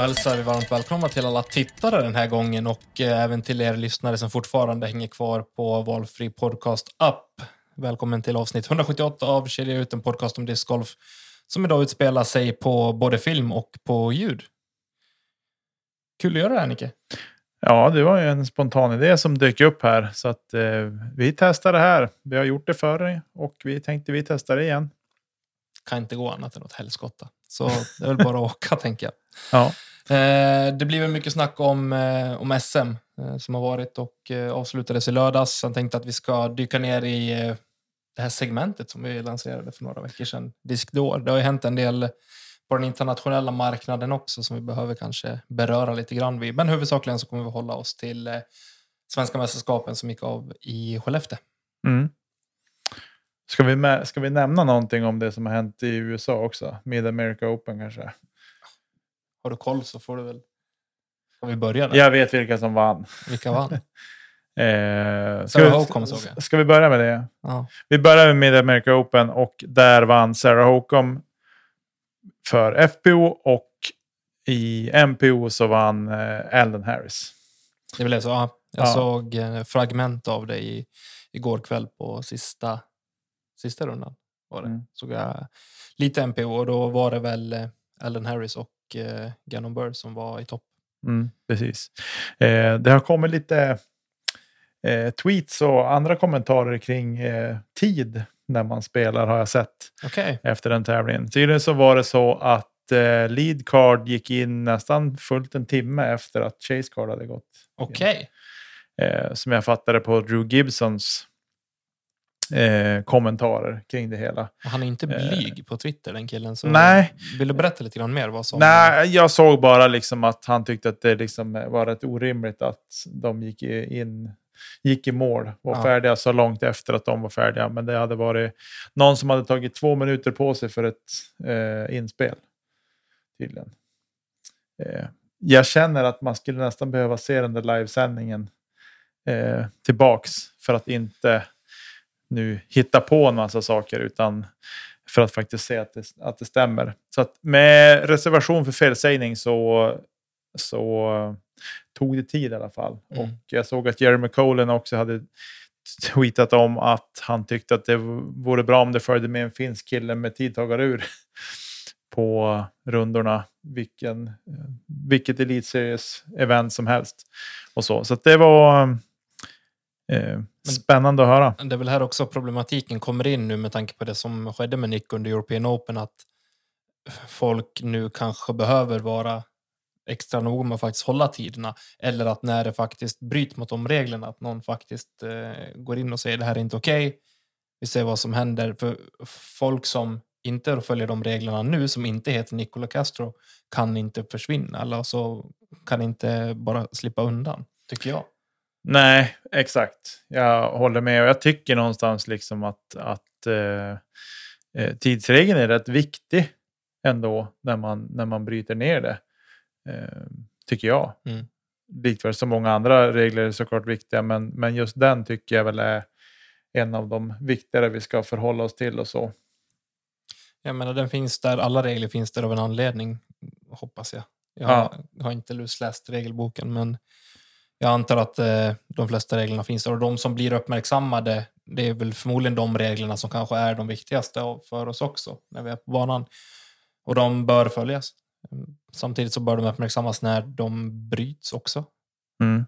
Då hälsar vi varmt välkomna till alla tittare den här gången och eh, även till er lyssnare som fortfarande hänger kvar på valfri podcast app. Välkommen till avsnitt 178 av Kedja ut, en podcast om discgolf som idag utspelar sig på både film och på ljud. Kul att göra det här, Nicke. Ja, det var ju en spontan idé som dök upp här så att eh, vi testar det här. Vi har gjort det förr och vi tänkte vi testar det igen. Kan inte gå annat än åt helskotta. Så det är väl bara att åka, tänker jag. Ja, Eh, det blir väl mycket snack om, eh, om SM eh, som har varit och avslutades i lördags. Jag tänkte att vi ska dyka ner i det här segmentet som vi lanserade för några veckor sedan, Diskdår. Det har ju hänt en del på den internationella marknaden också som vi behöver kanske beröra lite grann vid. Men huvudsakligen så kommer vi hålla oss till svenska mästerskapen som gick av i Skellefteå. mm. Ska, vi med, ska vi nämna någonting om det som har hänt i USA också? Mid America Open kanske? Har du koll så får du väl... Ska vi börja där? Jag vet vilka som vann. Vilka vann? Eh, ska, Sarah Holcomb såg jag. ska vi börja med det? Ja. Vi börjar med Mid America Open och där vann Sarah Holcomb för FPO och i MPO så vann eh, Alden Harris. Det blev så. Ja. Jag Ja. såg eh, fragment av det i, igår kväll på sista, sista rundan. Var det. Mm. Såg jag lite MPO och då var det väl eh, Alden Harris och eh, Gannon Burr som var i topp. Mm, precis. Eh, det har kommit lite eh, tweets och andra kommentarer kring eh, tid när man spelar har jag sett Okej. efter den tävlingen. Tydligen så var det så att eh, lead card gick in nästan fullt en timme efter att chase card hade gått. Okej. Eh, som jag fattade på Drew Gibsons eh, kommentarer kring det hela. Han är inte blyg på Twitter den killen. Så Nej. Vill du berätta lite grann mer? Vad som, Nej, jag såg bara liksom att han tyckte att det liksom var rätt orimligt att de gick in gick i mål och Ja. färdiga så långt efter att de var färdiga. Men det hade varit någon som hade tagit två minuter på sig för ett eh, inspel. Tydligen. Eh, jag känner att man skulle nästan behöva se den där livesändningen eh, tillbaks för att inte nu hitta på en massa saker utan för att faktiskt se att det, att det stämmer. Så med reservation för felsägning så, så tog det tid i alla fall. Mm. Och jag såg att Jeremy Colin också hade tweetat om att han tyckte att det vore bra om det följde med en finsk kille med tidtagarur på rundorna. Vilken, vilket elitseries-event som helst. Och så så det var spännande att höra. Det är väl här också problematiken kommer in nu med tanke på det som skedde med Nick under European Open. Att folk nu kanske behöver vara extra noga med att faktiskt hålla tiderna. Eller att när det faktiskt bryter mot de reglerna, att någon faktiskt eh, går in och säger det här är inte okej. Vi ser vad som händer. För folk som inte följer de reglerna nu, som inte heter Nicola Castro, kan inte försvinna. Eller så kan inte bara slippa undan, tycker jag. Nej, exakt. Jag håller med och jag tycker någonstans liksom att, att eh, eh, tidsregeln är rätt viktig ändå när man, när man bryter ner det. Eh, tycker jag. Mm. Likväl som många andra regler är såklart viktiga, men, men just den tycker jag väl är en av de viktigare vi ska förhålla oss till och så. Jag menar, den finns där, alla regler finns där av en anledning, hoppas jag. Jag Ja. har inte lusläst regelboken, men jag antar att eh, de flesta reglerna finns där. Och de som blir uppmärksammade, det är väl förmodligen de reglerna som kanske är de viktigaste för oss också, när vi är på banan. Och de bör följas. Mm, Samtidigt så bör de uppmärksammas när de bryts också. Mm.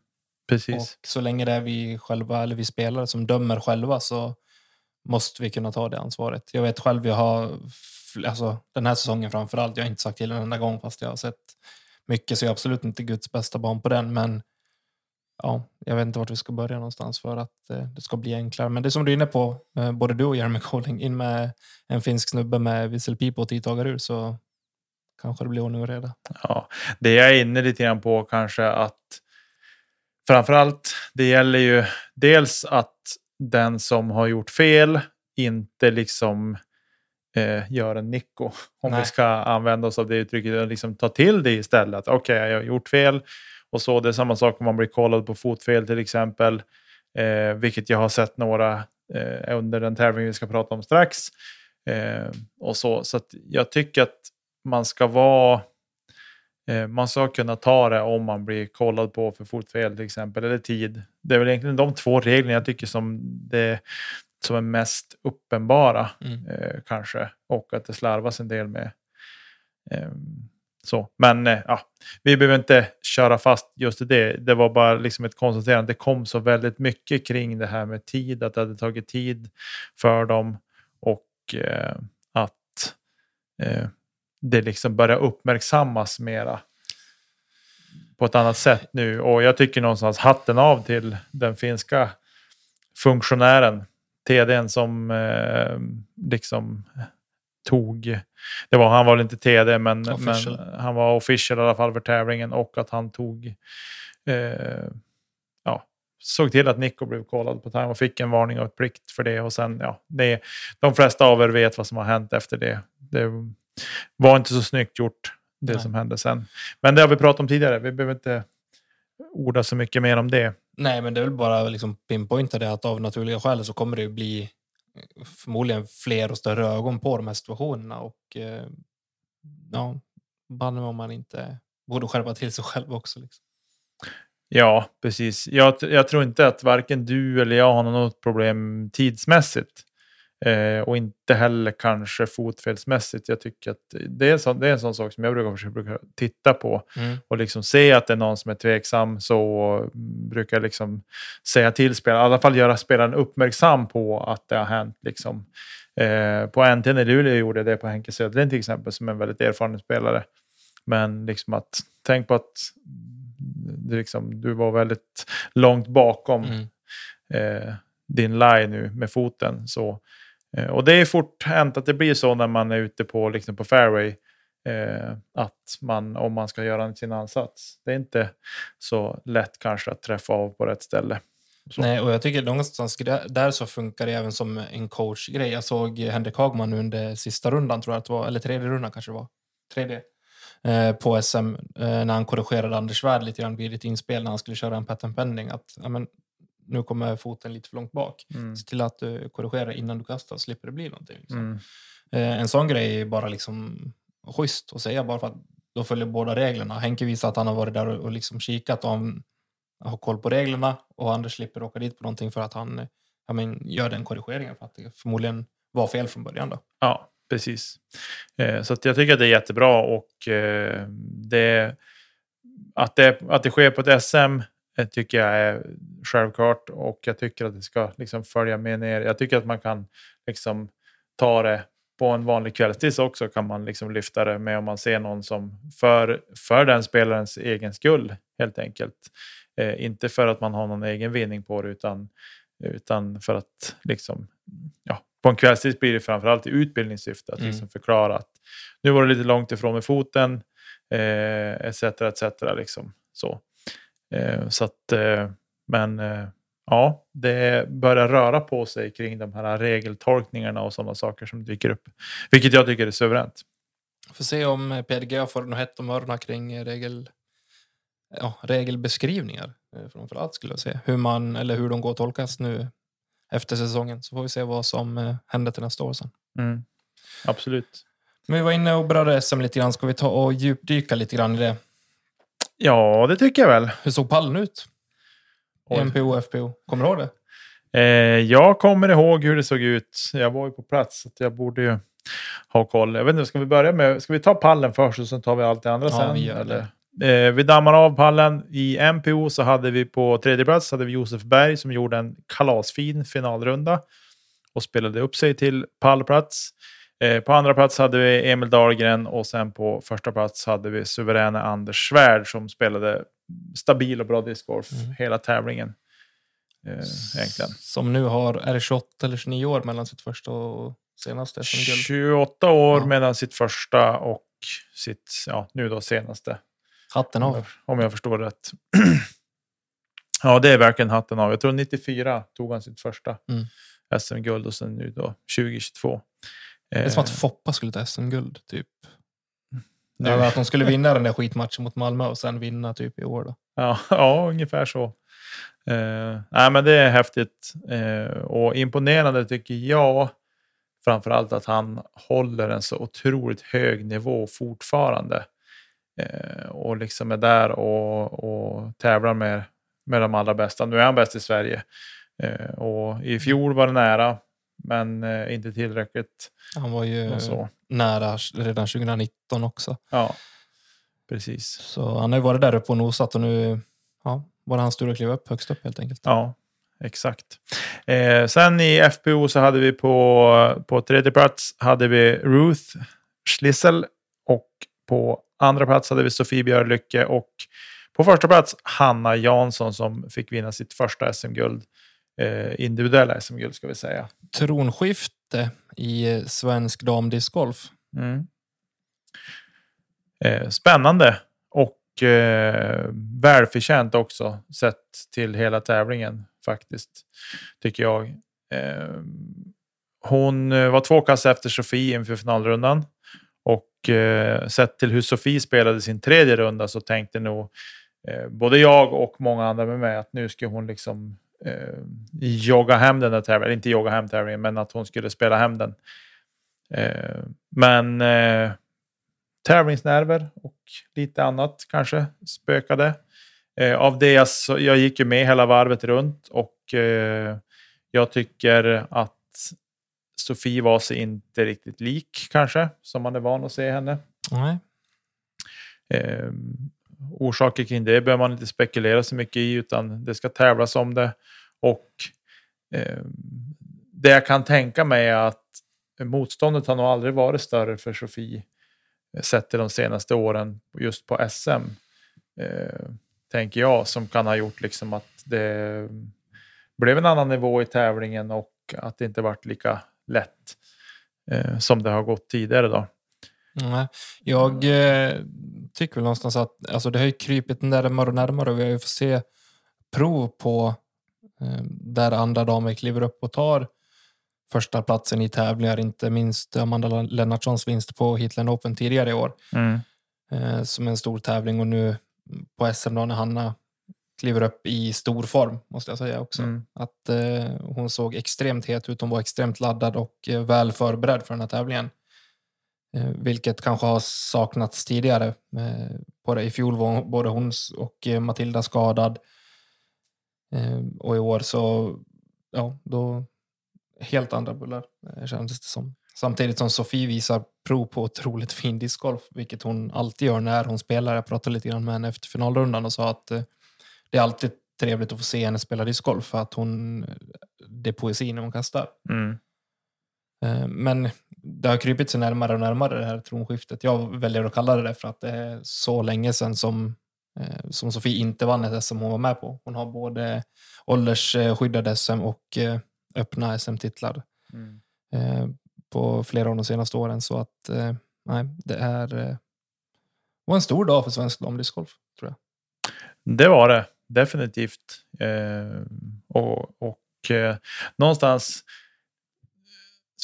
Precis. Och så länge det är vi själva, eller vi spelare, som dömer själva så måste vi kunna ta det ansvaret. Jag vet själv, jag har alltså, den här säsongen framför allt, jag har inte sagt till en enda gång fast jag har sett mycket, så jag är absolut inte Guds bästa barn på den. Men ja, jag vet inte vart vi ska börja någonstans för att eh, det ska bli enklare. Men det som du är inne på, eh, både du och Jeremy Colling, in med en finsk snubbe med visselpipa och tidtagarur så kanske det blir ordning och reda. Ja, det jag är inne lite grann på kanske att framförallt, det gäller ju dels att den som har gjort fel inte liksom eh, gör en Nico. Om Nej. vi ska använda oss av det uttrycket. och Liksom ta till det istället. Okej, jag har gjort fel. Och så Det är samma sak om man blir kollad på fotfel till exempel. Eh, vilket jag har sett några eh, under den tävling vi ska prata om strax. Eh, och så så jag tycker att man ska vara eh, man ska kunna ta det om man blir kollad på för fotfel till exempel, eller tid. Det är väl egentligen de två reglerna jag tycker som, det, som är mest uppenbara Mm. eh, kanske. Och att det slarvas en del med så. Men eh, ja, vi behöver inte köra fast just i det. Det var bara liksom ett konstaterande. Det kom så väldigt mycket kring det här med tid, att det hade tagit tid för dem och eh, att eh, det liksom börjar uppmärksammas mera på ett annat sätt nu. Och jag tycker någonstans hatten av till den finska funktionären, TDn som eh, liksom tog, det var, han var väl inte TD men, Official. men han var official i alla fall för tävlingen och att han tog, eh, ja, såg till att Nico blev kollad på time och fick en varning och ett plikt för det. Och sen, ja, det, de flesta av er vet vad som har hänt efter det. Det var inte så snyggt gjort, det Nej. som hände sen. Men det har vi pratat om tidigare, vi behöver inte orda så mycket mer om det. Nej, men det är väl bara liksom pinpointa det att av naturliga skäl så kommer det ju bli förmodligen fler och större ögon på de här situationerna och eh, ja, banne mig om man inte borde skärpa till sig själv också. Liksom. Ja, precis. Jag, jag tror inte att varken du eller jag har något problem tidsmässigt. Eh, och inte heller kanske fotfelsmässigt. Jag tycker att det är, en sån, det är en sån sak som jag brukar försöka titta på. Och liksom se att det är någon som är tveksam så brukar jag liksom säga till spelaren, i alla fall göra spelaren uppmärksam på att det har hänt. Liksom. Eh, på NTN i Luleå gjorde jag det på Henke Söderlind till exempel, som är en väldigt erfaren spelare. Men liksom att tänk på att det liksom, du var väldigt långt bakom Mm. eh, din lie nu med foten. Så, Eh, och det är fort hänt att det blir så när man är ute på, liksom på fairway. Eh, att man, om man ska göra sin ansats. Det är inte så lätt kanske att träffa av på rätt ställe. Så. Nej, och jag tycker någonstans där- så funkar det även som en coachgrej. Jag såg Henrik Hagman nu under sista rundan, tror jag att det var, eller tredje rundan kanske det var. Tredje. Eh, på SM eh, när han korrigerade Anders Svärd lite grann vid ett inspel när han skulle köra en patent pending. Att ja, men, nu kommer foten lite för långt bak. Mm. Se till att du korrigerar innan du kastar, slipper det bli någonting. Liksom. Mm. Eh, en sån grej är bara liksom schysst att säga bara för att då följer båda reglerna. Henke visar att han har varit där och, och liksom kikat han har koll på reglerna och Anders slipper åka dit på någonting för att han ja, men, gör den korrigeringen för att det förmodligen var fel från början. Då. Ja, precis. Eh, så jag tycker att det är jättebra och eh, det, att, det, att det sker på ett SM eh, tycker jag är självklart och jag tycker att det ska liksom följa med ner. Jag tycker att man kan liksom ta det på en vanlig kvällstid också kan man liksom lyfta det med om man ser någon som för, för den spelarens egen skull helt enkelt. Eh, inte för att man har någon egen vinning på det utan, utan för att liksom, ja, på en kvällstid blir det framförallt i utbildningssyfte att Mm. liksom förklara att nu var det lite långt ifrån med foten eh, etc. etc. Liksom. Så, så att, eh, men eh, ja, det börjar röra på sig kring de här regeltolkningarna och sådana saker som dyker upp. Vilket jag tycker är suveränt. Får se om eh, PDG får något hett om öronen kring eh, regel, ja, regelbeskrivningar. eh, Framförallt skulle jag säga. Hur, man, eller hur de går att tolkas nu efter säsongen. Så får vi se vad som eh, händer till nästa år sen. Mm. Absolut. Men vi var inne och berörde SM lite grann. Ska vi ta och djupdyka lite grann i det? Ja, det tycker jag väl. Hur såg pallen ut? Oj. MPO och FPO. Kommer du ihåg det? Eh, jag kommer ihåg hur det såg ut. Jag var ju på plats, så jag borde ju ha koll. Jag vet inte, ska vi börja med... Ska vi ta pallen först och sen tar vi allt det andra Ja, sen? vi eller? Eh, vi dammar av pallen. I MPO så hade vi på tredje plats hade vi Josef Berg som gjorde en kalasfin finalrunda. och spelade upp sig till pallplats. Eh, på andra plats hade vi Emil Dahlgren och sen på första plats hade vi suveräna Anders Svärd som spelade stabil och bra discgolf Mm. hela tävlingen. Eh, egentligen. Som nu har, är det 28 eller 29 år mellan sitt första och senaste SM-guld? 28 år Ja. mellan sitt första och sitt, ja, nu då senaste. Hatten av. om jag förstår rätt. ja, det är verkligen hatten av. Jag tror 94 tog han sitt första Mm. SM-guld och sen nu då 2022. Det är Eh, som att Foppa skulle ta SM-guld, typ. nu- att de skulle vinna den där skitmatchen mot Malmö och sen vinna typ i år. Då. Ja, ja ungefär så. Eh, nej, men det är häftigt eh, och imponerande tycker jag. Framförallt att han håller en så otroligt hög nivå fortfarande. Eh, och liksom är där och, och tävlar med, med de allra bästa. Nu är han bäst i Sverige. Eh, och I fjol var det nära, men eh, inte tillräckligt. Han var ju nära redan 2019 också. Ja, precis. Så han har ju varit där uppe och nosat och nu ja, var det hans tur att kliva upp högst upp helt enkelt. Ja, exakt. Eh, sen i FPO så hade vi på, på tredje plats hade vi Ruth Schlissel och på andra plats hade vi Sofie Björlycke och på första plats Hanna Jansson som fick vinna sitt första SM-guld. Eh, individuella SM-guld ska vi säga. Tronskifte i svensk damdiscgolf. Mm. Eh, spännande och eh, välförtjänt också sett till hela tävlingen faktiskt, tycker jag. Eh, hon eh, var två kast efter Sofie inför finalrundan och eh, sett till hur Sofie spelade sin tredje runda så tänkte nog eh, både jag och många andra med mig att nu ska hon liksom eh, jogga hem den där tävlingen, inte jogga hem tävlingen, men att hon skulle spela hem den. Eh, men eh, tävlingsnerver och lite annat kanske spökade. Eh, av det jag, så, jag gick ju med hela varvet runt och jag tycker att Sofie var sig inte riktigt lik kanske, som man är van att se henne. Nej. Orsaker kring det behöver man inte spekulera så mycket i, utan det ska tävlas om det. Och eh, det jag kan tänka mig är att motståndet har nog aldrig varit större för Sofie eh, sett till de senaste åren just på SM. Eh, tänker jag, som kan ha gjort liksom att det blev en annan nivå i tävlingen och att det inte varit lika lätt eh, som det har gått tidigare. Då. Jag eh, tycker väl någonstans att alltså, det har ju krypit närmare och närmare och vi har ju fått se prov på eh, där andra damer kliver upp och tar första platsen i tävlingar. Inte minst Amanda Lennartssons vinst på Hitland Open tidigare i år eh, som en stor tävling och nu på SM då när Hanna kliver upp i stor form måste jag säga också. Mm. Att eh, hon såg extremt het ut, hon var extremt laddad och eh, väl förberedd för den här tävlingen. Eh, vilket kanske har saknats tidigare. Eh, både I fjol var både hon och eh, Matilda skadad. Eh, och i år så, ja, då helt andra bullar eh, kändes det som. Samtidigt som Sofie visar prov på otroligt fin discgolf, vilket hon alltid gör när hon spelar. Jag pratade lite grann med henne efter finalrundan och sa att eh, det är alltid trevligt att få se henne spela discgolf för att hon, det är poesi när hon kastar. Mm. Eh, Men det har krypit sig närmare och närmare det här tronskiftet. Jag väljer att kalla det det för att det är så länge sedan som, eh, som Sofie inte vann ett SM hon var med på. Hon har både åldersskyddade SM och eh, öppna SM-titlar Mm. eh, på flera av de senaste åren. Så att nej, det är var en stor dag för svensk damdiscgolf, tror jag. Det var det definitivt. Och och någonstans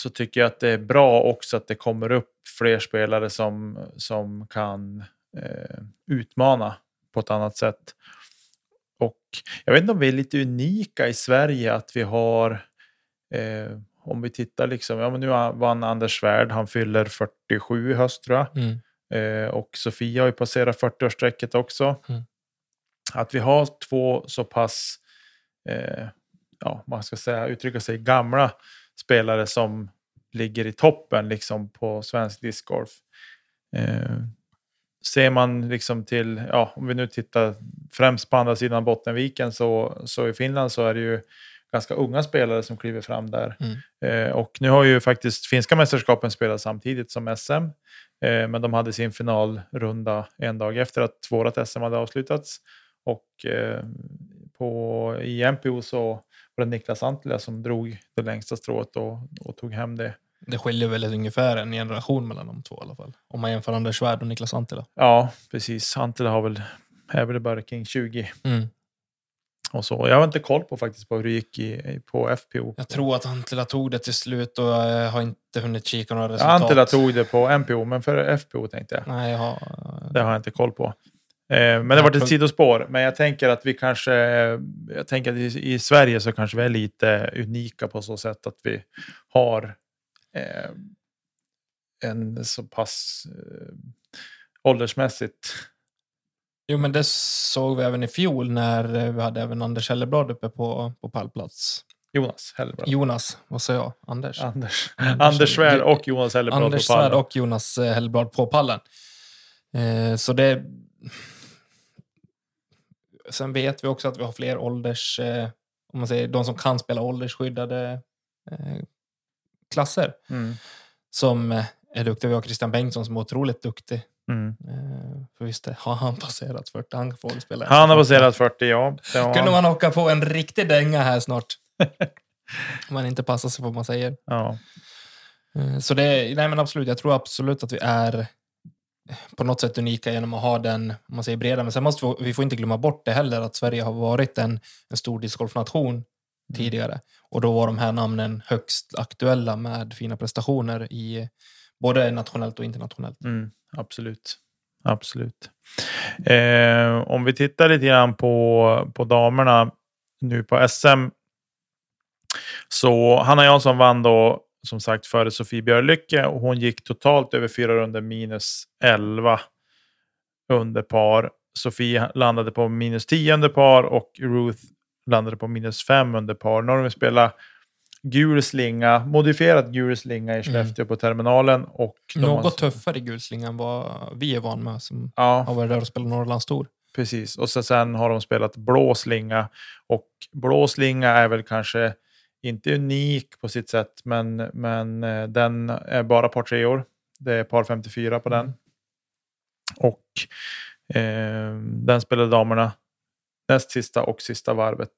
så tycker jag att det är bra också att det kommer upp fler spelare som, som kan eh, utmana på ett annat sätt. Och jag vet inte om vi är lite unika i Sverige att vi har eh, om vi tittar liksom, ja men nu vann Anders Svärd, han fyller 47 i höst tror jag. Mm. Eh, och Sofia har ju passerat 40-årsstrecket också. Mm. Att vi har två så pass, eh, ja, man ska säga, uttrycka sig, gamla spelare som ligger i toppen liksom på svensk discgolf. Eh, ser man liksom till, ja, om vi nu tittar främst på andra sidan Bottenviken så, så i Finland så är det ju ganska unga spelare som kliver fram där. Mm. Eh, och nu har ju faktiskt finska mästerskapen spelat samtidigt som SM. Eh, men de hade sin finalrunda en dag efter att vårt SM hade avslutats. Och eh, på, i MPO så var det Niklas Antila som drog det längsta strået och, och tog hem det. Det skiljer väl ungefär en generation mellan de två i alla fall. Om man jämför Anders Svärd och Niklas Antila. Ja, precis. Antila har väl, är väl bara kring 20 Mm. och så. Jag har inte koll på faktiskt på hur det gick i, på FPO. Jag tror att Antila tog det till slut och jag har inte hunnit kika några Ja, resultat. Antila tog det på MPO, men för FPO tänkte jag. Nej, jag har... Det har jag inte koll på. Eh, men det var ett sidospår. Men jag tänker att vi kanske, jag tänker att i, i Sverige så kanske vi är lite unika på så sätt att vi har eh, en så pass eh, åldersmässigt. Jo, men det såg vi även i fjol när vi hade även Anders Helleblad uppe på, på pallplats. Jonas Hellblad. Jonas, vad sa jag? Anders? Anders, Anders- Anders Svärd och Jonas Hellblad Anders på pallen. Svärd och Jonas Hellblad på pallen. Eh, så det... Sen vet vi också att vi har fler ålders... Eh, om man säger de som kan spela åldersskyddade eh, klasser Mm. som eh, är duktiga. Vi har Christian Bengtsson som är otroligt duktig. Mm. Eh, för visst har han passerat 40? Han får spela. Han har passerat 40, ja. Kunde man åka på en riktig dänga här snart. Om man inte passar sig på vad man säger. Ja. Eh, Så det, nej men absolut, jag tror absolut att vi är på något sätt unika genom att ha den, man säger breda. Men sen måste vi, vi får inte glömma bort det heller, att Sverige har varit en, en stor discgolfnation tidigare. Och då var de här namnen högst aktuella med fina prestationer i både nationellt och internationellt. Mm, absolut. Absolut. Eh, om vi tittar lite grann på, på damerna nu på SM. Så Hanna Jansson vann då som sagt före Sofie Björlycke och hon gick totalt över fyra runder minus 11 under par. Sofie landade på minus 10 under par och Ruth landade på minus 5 under par. Nu har de spelat gul slinga, modifierad gul slinga i Skellefteå på terminalen. Och de har- Något tuffare gulslinga än vad vi är van med som Ja, har varit där och spelat Norrlandstour. precis. Och så sen har de spelat blå slinga. Och blå slinga är väl kanske inte unik på sitt sätt, men, men eh, den är bara par tre år. Det är par 54 på den. Mm. Och eh, den spelade damerna näst sista och sista varvet.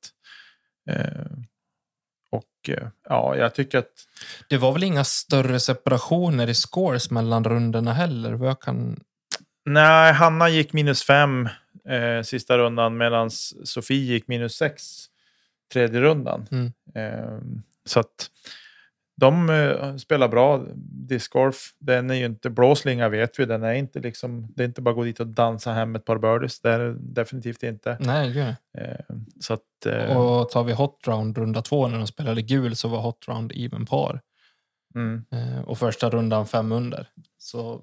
Eh, och eh, ja, jag tycker att Det var väl inga större separationer i scores mellan rundorna heller? Vad jag kan... Nej, Hanna gick minus fem eh, sista rundan medan Sofie gick minus sex tredje rundan. Mm. Eh, så att de eh, spelar bra discgolf. Den är ju inte blåslinga vet vi. Den är inte liksom, det är inte bara gå dit och dansa hem ett par birdies. Det är det definitivt inte. Nej, gud. Eh, så att, eh, Och tar vi hot round runda två när de spelade gul så var hot round even par. mm, Eh, och första rundan fem under. Så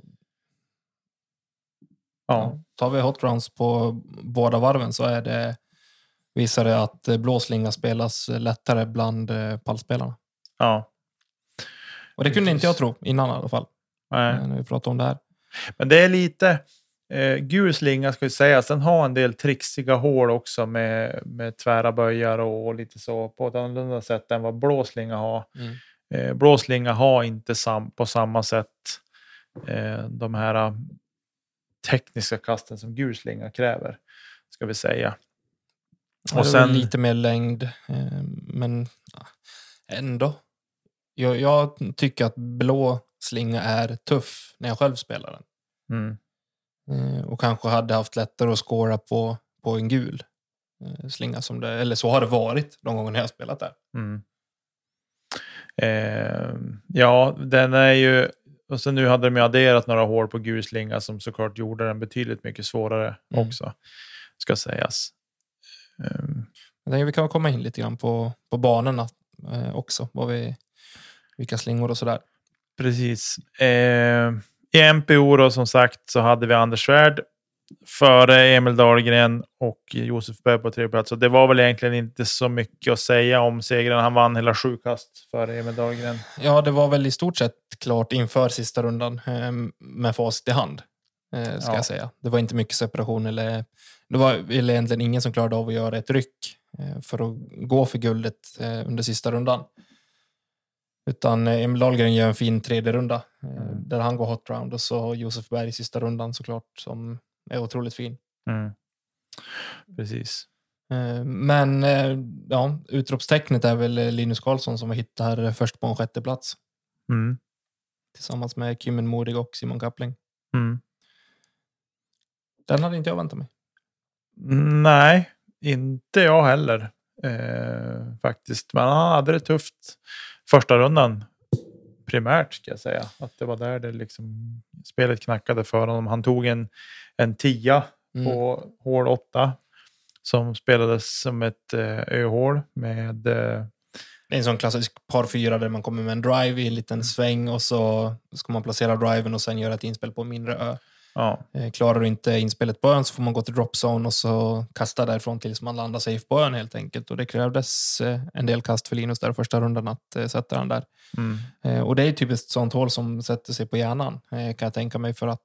ja, tar vi hot rounds på båda varven så är det visar det att eh, blåslinga spelas lättare bland eh, pallspelarna. ja. Och det kunde Precis. inte jag tro innan i alla fall. Nej. eh, När vi pratade om det här. Men det är lite... Eh, gul slinga ska ju sägas, den har en del trixiga hål också med, med tvära böjar och, lite så på ett annorlunda sätt än vad blå slinga har. Mm. Eh, blå slinga har inte sam, på samma sätt eh, de här eh, tekniska kasten som gul slinga kräver, ska vi säga. Och sen... sen- Lite mer längd, eh, men ändå. Jag, jag tycker att blå slinga är tuff när jag själv spelar den. Mm. Eh, och kanske hade haft lättare att scora på, på en gul eh, slinga. Som det, eller så har det varit de gånger jag har spelat där. Mm. Eh, ja, den är ju... Och så nu hade de ju adderat några hål på gul slinga som såklart gjorde den betydligt mycket svårare Mm. också, ska sägas. Eh, Jag tänker vi kan komma in lite grann på, på banorna eh, också. Vad vi, vilka slingor och sådär. precis. Eh, I MPO då, som sagt så hade vi Anders Svärd före Emil Dahlgren och Josef Berg på tredje plats. Och det var väl egentligen inte så mycket att säga om segern. Han vann hela sju kast före Emil Dahlgren. Ja, det var väl i stort sett klart inför sista rundan eh, med facit i hand. Eh, ska Ja. jag säga. Det var inte mycket separation eller det var väl egentligen ingen som klarade av att göra ett ryck eh, för att gå för guldet eh, under sista rundan. Utan eh, Emil Dahlgren gör en fin tredje runda Mm. där han går hot round och så Josef Berg i sista rundan såklart som är otroligt fin. Mm. Precis. Men ja, utropstecknet är väl Linus Karlsson som hittar först på en sjätte plats Mm. tillsammans med Kimmen Modig och Simon Kappling. Mm. Den hade inte jag väntat mig. Nej, inte jag heller. Eh, faktiskt. Men han hade det tufft första rundan. Primärt ska jag säga. Att det var där det liksom spelet knackade för honom. Han tog en, en tia Mm. på hål 8. Som spelades som ett eh, öhål med eh, Det är en sån klassisk par fyra där man kommer med en drive i en liten sväng och så ska man placera driven och sen göra ett inspel på en mindre ö. Ja, Eh, Klarar du inte inspelet på ön så får man gå till drop zone och så kasta därifrån tills man landar safe på ön helt enkelt. Och det krävdes eh, en del kast för Linus där första rundan att eh, sätta den där. mm, Och det är typiskt sånt hål som sätter sig på hjärnan kan jag tänka mig för att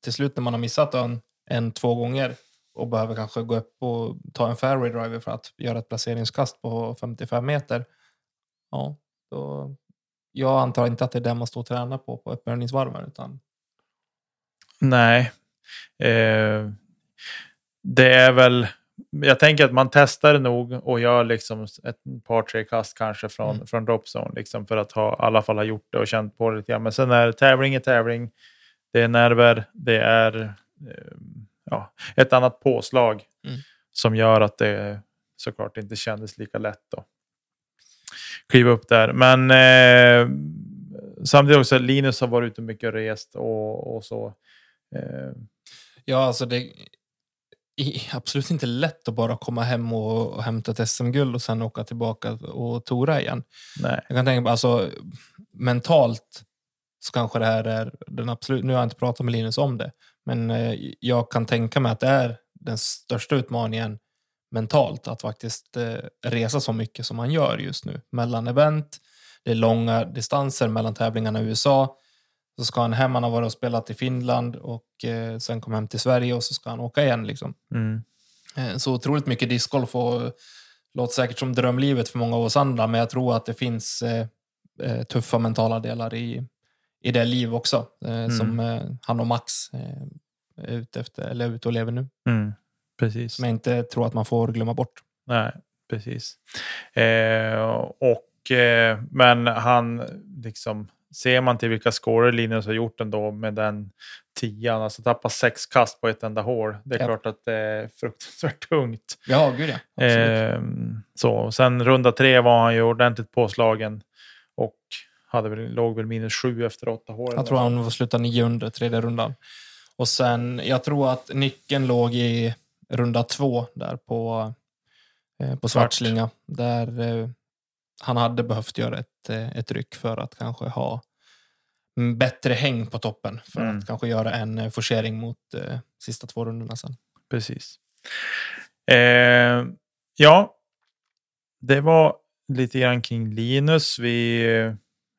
till slut när man har missat ön en, två gånger och behöver kanske gå upp och ta en fairway driver för att göra ett placeringskast på 55 meter. Ja, då, jag antar inte att det är det man står och tränar på på uppvärmningsvarven utan Nej. Eh, det är väl... Jag tänker att man testar nog och gör liksom ett par, tre kast kanske från, Mm. från dropzone. Liksom för att ha, i alla fall ha gjort det och känt på det lite grann. Men sen är tävling är tävling. Det är nerver. Det är eh, ja, ett annat påslag Mm. som gör att det såklart inte kändes lika lätt att kliva upp där. Men eh, samtidigt också Linus har varit ute mycket och rest och, och så. Eh, Ja, alltså det är absolut inte lätt att bara komma hem och, hämta ett SM-guld och sen åka tillbaka och tora igen. nej. Jag kan tänka mig, alltså mentalt så kanske det här är den absolut, nu har jag inte pratat med Linus om det, men eh, jag kan tänka mig att det är den största utmaningen mentalt att faktiskt eh, resa så mycket som man gör just nu mellan event. Det är långa distanser mellan tävlingarna i USA. Så ska han hem, han har varit och spelat i Finland och eh, sen kom hem till Sverige och så ska han åka igen. Liksom. Mm. Eh, Så otroligt mycket discgolf och låter säkert som drömlivet för många av oss andra, men jag tror att det finns eh, eh, tuffa mentala delar i, i det liv också, eh, som eh, han och Max eh, är ute efter, eller är ute och lever nu. Mm. Precis. Som jag inte tror att man får glömma bort. Nej, precis. Eh, och, eh, men han, liksom, ser man till vilka scorer Linus har gjort ändå med den tian, alltså tappa sex kast på ett enda hål. Det är Ja. klart att det är fruktansvärt tungt. Ja, gud ja. Eh, så. Sen runda tre var han ju ordentligt påslagen och hade väl, låg väl minus sju efter åtta hål. jag tror han får sluta nio under tredje rundan. Och sen, jag tror att nyckeln låg i runda två där på, eh, på Svart. Svartslinga. Där eh, han hade behövt göra ett, eh, ett ryck för att kanske ha bättre häng på toppen. För Mm. att kanske göra en eh, forcering mot eh, sista två rundorna sen. Precis. Eh, ja, det var lite grann kring Linus. Vi,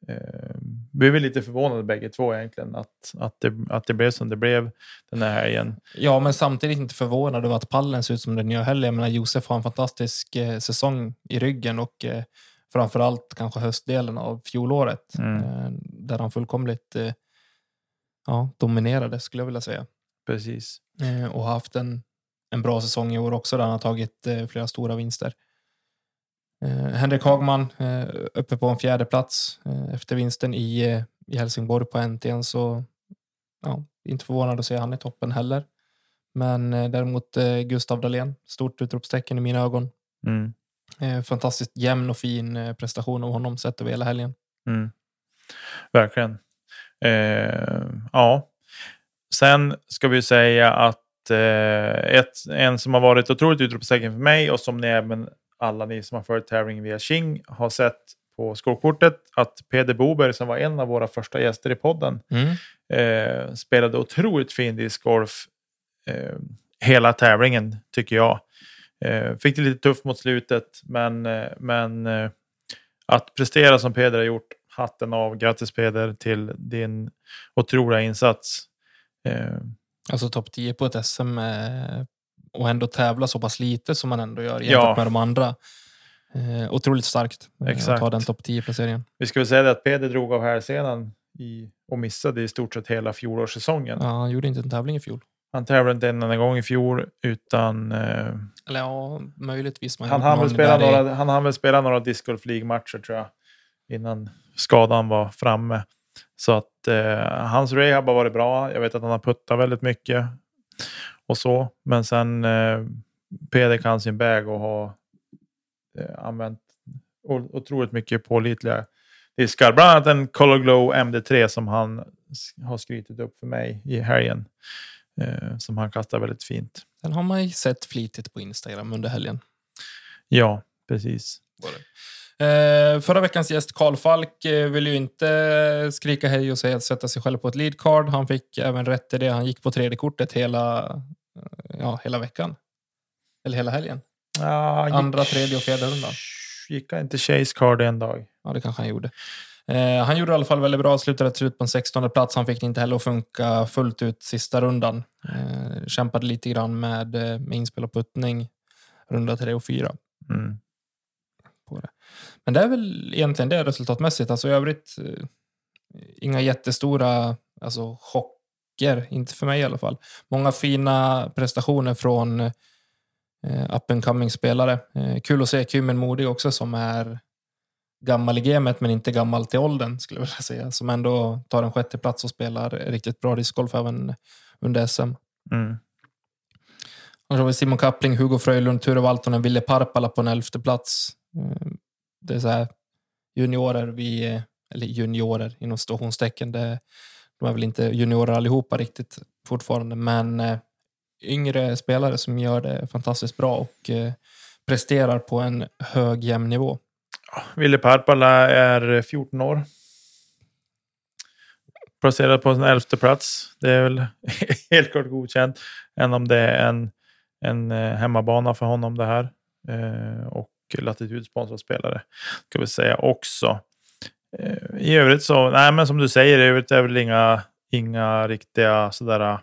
eh, vi var lite förvånade bägge två egentligen att, att, det, att det blev som det blev den här helgen. Ja, men samtidigt inte förvånad över att pallen ser ut som den gör heller. Jag menar, Josef har en fantastisk eh, säsong i ryggen och eh, framförallt kanske höstdelen av fjolåret Mm. eh, där han fullkomligt eh, ja, dominerade skulle jag vilja säga. Precis. Eh, och haft en, en bra säsong i år också där han har tagit flera stora vinster. Henrik Hagman uppe på en fjärde plats efter vinsten i, i Helsingborg på NTN så ja, inte förvånad att se han i toppen heller. Men däremot Gustav Dahlén, stort utropstecken i mina ögon. Mm. Eh, fantastiskt jämn och fin eh, prestation av honom sett över hela helgen. Mm. Verkligen. Eh, ja. Sen ska vi säga att eh, ett, en som har varit otroligt utropstecken för mig och som ni även alla ni som har följt tävlingen via King har sett på skolkortet att Peder Boberg som var en av våra första gäster i podden eh, spelade otroligt fin discgolf eh, hela tävlingen tycker jag. Eh, fick det lite tufft mot slutet men, eh, men eh, att prestera som Peder har gjort, hatten av, grattis Peder till din otroliga insats. Alltså topp 10 på ett SM och ändå tävla så pass lite som man ändå gör jämfört Ja. med de andra. Eh, otroligt starkt eh, att Exakt. ta den topp 10-placeringen. Vi ska väl säga det att Peder drog av hälsenan i, och missade i stort sett hela fjolårssäsongen. Ja, han gjorde inte en tävling i fjol. Han tävlade inte en enda gång i fjol utan eh, Eller ja, möjligtvis. Han, hann väl spela där i- några, han hann väl spela några Disc Golf League-matcher tror jag innan skadan var framme. Så att eh, hans rehab har varit bra. Jag vet att han har puttat väldigt mycket och så. Men sen eh, Peder kan sin bag och har eh, använt otroligt mycket pålitliga diskar. Bland annat en Color Glow MD3 som han har skrytit upp för mig i helgen. Eh, som han kastar väldigt fint. Den har man ju sett flitigt på Instagram under helgen. Ja, precis. Eh, förra veckans gäst Karl Falk eh, ville ju inte skrika hej och säga att sätta sig själv på ett lead card. Han fick även rätt i det. Han gick på tredje kortet hela, eh, ja, hela veckan. Eller hela helgen. Ja, gick- Andra, tredje och fjärde rundan. Gick han inte Chase Card en dag? Ja, det kanske han gjorde. Eh, han gjorde i alla fall väldigt bra. Slutade till slut på en 16 plats. Han fick det inte heller att funka fullt ut sista rundan. Eh, kämpade lite grann med, eh, med inspel och puttning. Runda 3 och 4. Mm. på det. Men det är väl egentligen det resultatmässigt. Alltså i övrigt, eh, inga jättestora alltså, chocker, inte för mig i alla fall. Många fina prestationer från eh, up and coming spelare. Eh, kul att se Kymmen Modig också som är gammal i gamet men inte gammal till åldern skulle jag vilja säga. Som ändå tar en sjätte plats och spelar riktigt bra discgolf även under SM. Mm. Annars har vi Simon Kappling, Hugo Fröjlund, Ture Valtonen, Ville Parpala på en elfte plats. Eh, Det är så här juniorer, vi, eller juniorer inom stationstecken. Det, de är väl inte juniorer allihopa riktigt fortfarande, men eh, yngre spelare som gör det fantastiskt bra och eh, presterar på en hög jämn nivå. Ville Parpala är 14 år. Placerad på en elfte plats. Det är väl helt klart godkänt. Än om det är en, en eh, hemmabana för honom det här. Eh, och latitudsponsrad spelare. Ska vi säga också. Eh, I övrigt så, nej men som du säger, i övrigt är det väl inga, inga riktiga sådär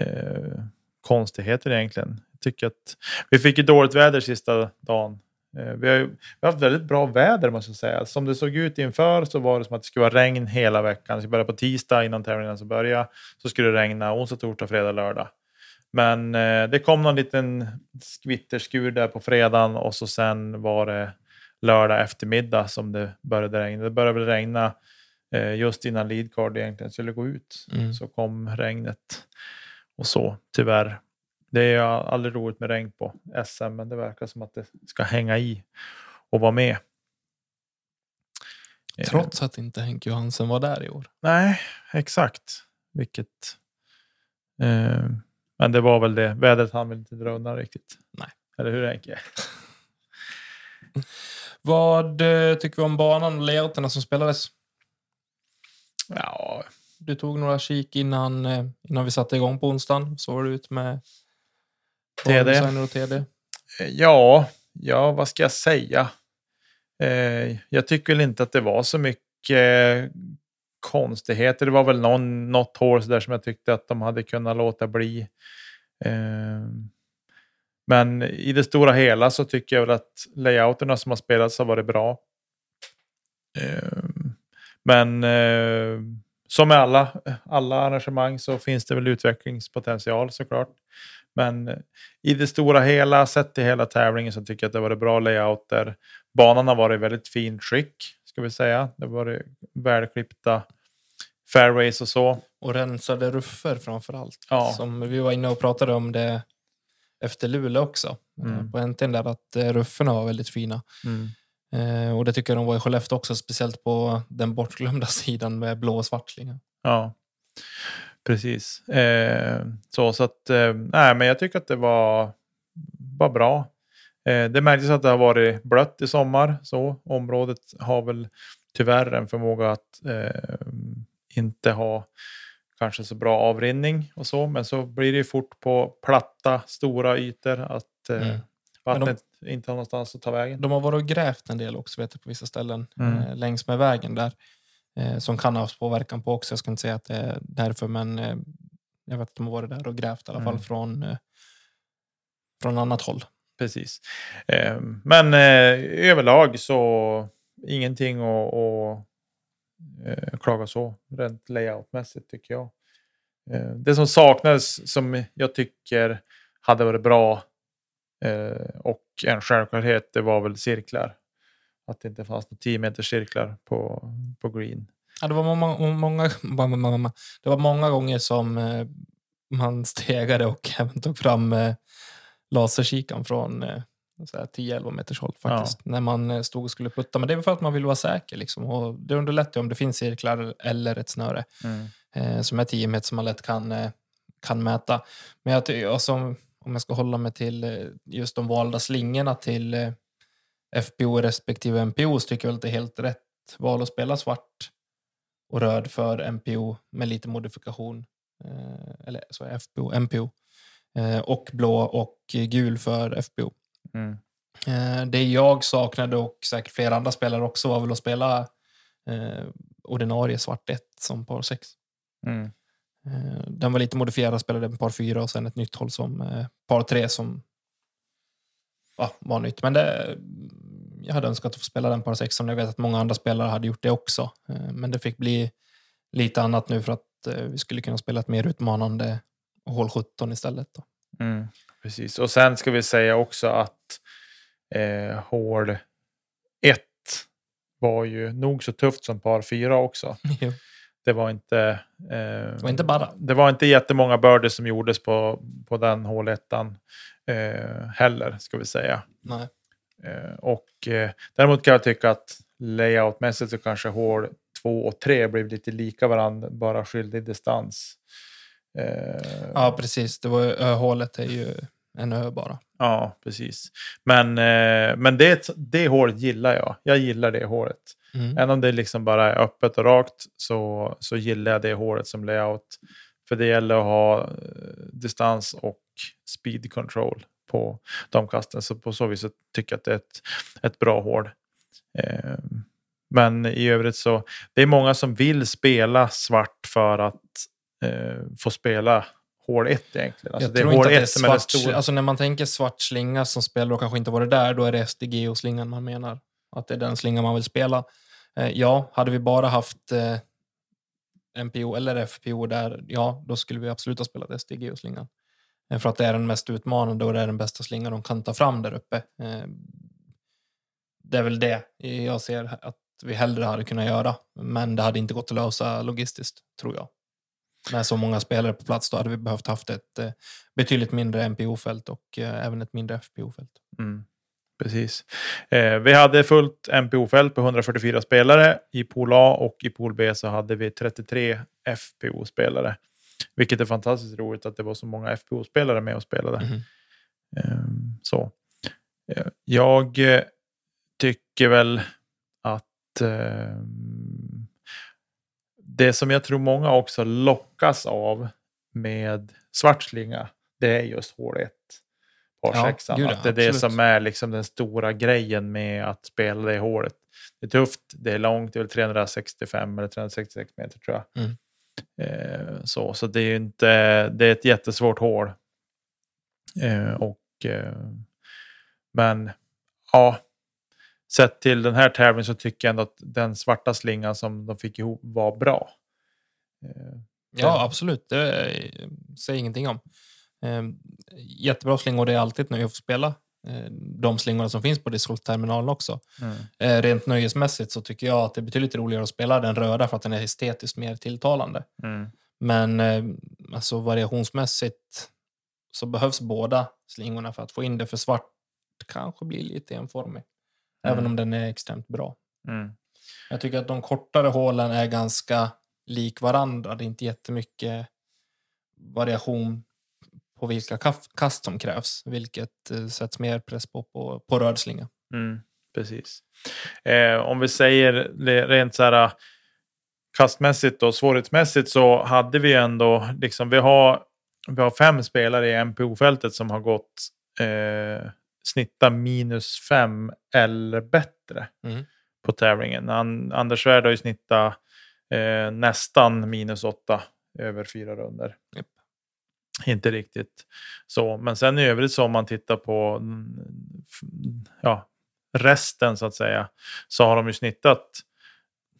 eh, konstigheter egentligen. Jag tycker att vi fick ju dåligt väder sista dagen. Eh, vi, har ju, vi har haft väldigt bra väder måste jag säga. Som det såg ut inför så var det som att det skulle vara regn hela veckan. Det skulle börja på tisdag innan tävlingen så började. Så skulle det regna onsdag, torsdag, fredag, lördag. Men eh, det kom någon liten skvitterskur där på fredagen och så sen var det lördag eftermiddag som det började regna. Det började väl regna eh, just innan leadcard egentligen skulle gå ut. Mm. Så kom regnet och så tyvärr. Det är aldrig roligt med regn på SM, men det verkar som att det ska hänga i och vara med. Eh, Trots att inte Henke Johansen var där i år. Nej, exakt. Vilket... Eh, men det var väl det. Vädret hann väl inte dra undan riktigt. Nej. Eller hur Henke? Vad eh, tycker vi om banan och layouterna som spelades? Ja, Du tog några kik innan, eh, innan vi satte igång på onsdagen. Såg det ut med TD. och TD? Eh, Ja, ja, vad ska jag säga? Eh, jag tycker väl inte att det var så mycket konstigheter. Det var väl någon, något hål där som jag tyckte att de hade kunnat låta bli. Eh, men i det stora hela så tycker jag väl att layouterna som har spelats har varit bra. Eh, men eh, som med alla, alla arrangemang så finns det väl utvecklingspotential såklart. Men i det stora hela, sett till hela tävlingen, så tycker jag att det varit bra layouter. Banan har varit väldigt fint skick, ska vi säga. Det har varit välklippta fairways och så. Och rensade ruffer framför allt. Ja. Som vi var inne och pratade om det efter Luleå också. eh, Mm. På NT'n där att eh, rufferna var väldigt fina. Eh, och det tycker jag de var i Skellefteå också. Speciellt på den bortglömda sidan med blå och svartslingar. Ja, precis. Eh, så så att, eh, nej, men jag tycker att det var, var bra. Eh, det märktes att det har varit blött i sommar. Så området har väl tyvärr en förmåga att eh, inte ha kanske så bra avrinning och så. Men så blir det ju fort på platta, stora ytor att eh, Mm. vattnet inte har någonstans att ta vägen. De har varit och grävt en del också vet jag, på vissa ställen Mm. eh, längs med vägen där. Eh, som kan ha haft påverkan på också. Jag ska inte säga att det är därför, men eh, jag vet att de har varit där och grävt i alla fall Mm. från, eh, från annat håll. Precis. Men överlag så ingenting att, att klaga så rent layoutmässigt tycker jag. Det som saknades som jag tycker hade varit bra och en självklarhet det var väl cirklar. Att det inte fanns några 10 meters cirklar på, på green. Ja, det, var många, många, det var många gånger som eh, man stegade och även tog fram eh, laserkikan från 10-11 meters håll faktiskt. Ja. När man stod och skulle putta. Men det är för att man vill vara säker. Liksom. Och det underlättar om det finns cirklar eller ett snöre mm. eh, som är 10 meter som man lätt kan, kan mäta. Men jag, alltså, om jag ska hålla mig till just de valda slingorna till FPO respektive MPO tycker jag att det är helt rätt val att spela svart och röd för MPO med lite modifikation. Eh, eller så FPO, MPO. Eh, och blå och gul för FPO. Mm. Eh, det jag saknade och säkert flera andra spelare också var väl att spela eh, ordinarie svart 1 som par 6. Mm. Eh, den var lite modifierad, spelade en par 4 och sen ett nytt håll som eh, par 3 som ja, var nytt. Men det, jag hade önskat att få spela den par 16. Jag vet att många andra spelare hade gjort det också. Eh, men det fick bli lite annat nu för att eh, vi skulle kunna spela ett mer utmanande hål 17 istället. Då. Mm, precis, och sen ska vi säga också att eh, hål 1 var ju nog så tufft som par 4 också. det var inte... Eh, det var inte bara. Det var inte jättemånga birdies som gjordes på, på den hål 1 eh, heller, ska vi säga. Nej. Eh, och eh, däremot kan jag tycka att layoutmässigt så kanske hål 2 och 3 blev lite lika varandra, bara skild i distans. Eh, ja, precis. Det var ö-hålet är ju en ö bara. Ja, precis. Men, men det, det hålet gillar jag. Jag gillar det hålet. Mm. Även om det liksom bara är öppet och rakt så, så gillar jag det hålet som layout. För det gäller att ha distans och speed control på de kasten. Så på så vis tycker jag att det är ett, ett bra hål. Eh, men i övrigt så det är många som vill spela svart för att eh, få spela hål 1 egentligen. Alltså jag det tror är hål 1 som är det stora. Alltså när man tänker svart slinga som spelar och kanske inte varit där, då är det SDG-slingan man menar. Att det är den slingan man vill spela. Eh, ja, hade vi bara haft eh, MPO eller FPO där, ja, då skulle vi absolut ha spelat SDG-slingan. Eh, Eh, för att det är den mest utmanande och det är den bästa slingan de kan ta fram där uppe. Eh, det är väl det jag ser att vi hellre hade kunnat göra. Men det hade inte gått att lösa logistiskt, tror jag. Med så många spelare på plats då hade vi behövt haft ett eh, betydligt mindre MPO-fält och även ett mindre FPO-fält. Mm, precis. Eh, vi hade fullt MPO-fält på 144 spelare. I pool A och i pool B så hade vi 33 FPO-spelare. Vilket är fantastiskt roligt att det var så många FPO-spelare med och spelade. Mm. Um, så. Uh, jag uh, tycker väl att uh, det som jag tror många också lockas av med svart slinga, det är just hål 1. Par ja, att det är absolut. det som är liksom den stora grejen med att spela det hålet. Det är tufft, det är långt, det är väl 365 eller 366 meter tror jag. Mm. Eh, så, så det är inte, det är ett jättesvårt hål. Eh, och, eh, men ja, sett till den här tävlingen så tycker jag ändå att den svarta slingan som de fick ihop var bra. Ja, absolut. Det säger ingenting om. Jättebra slingor det är alltid när jag får spela de slingorna som finns på discgolfterminalen också. Mm. Eh, rent nöjesmässigt så tycker jag att det är betydligt roligare att spela den röda för att den är estetiskt mer tilltalande. Mm. Men eh, alltså variationsmässigt så behövs båda slingorna för att få in det för svart kanske blir lite enformig. Mm. Även om den är extremt bra. Mm. Jag tycker att de kortare hålen är ganska lik varandra. Det är inte jättemycket variation på vilka kast som krävs, vilket eh, sätts mer press på på, på röd slinga. Mm, precis. Eh, om vi säger rent så här kastmässigt och svårighetsmässigt så hade vi ändå liksom vi har. Vi har fem spelare i MPO-fältet som har gått eh, snitta minus fem eller bättre mm. på tävlingen. An, Anders Svärd har ju snittat eh, nästan minus åtta över fyra runder. Yep inte riktigt så. Men sen i övrigt så om man tittar på mm, ja, resten så att säga så har de ju snittat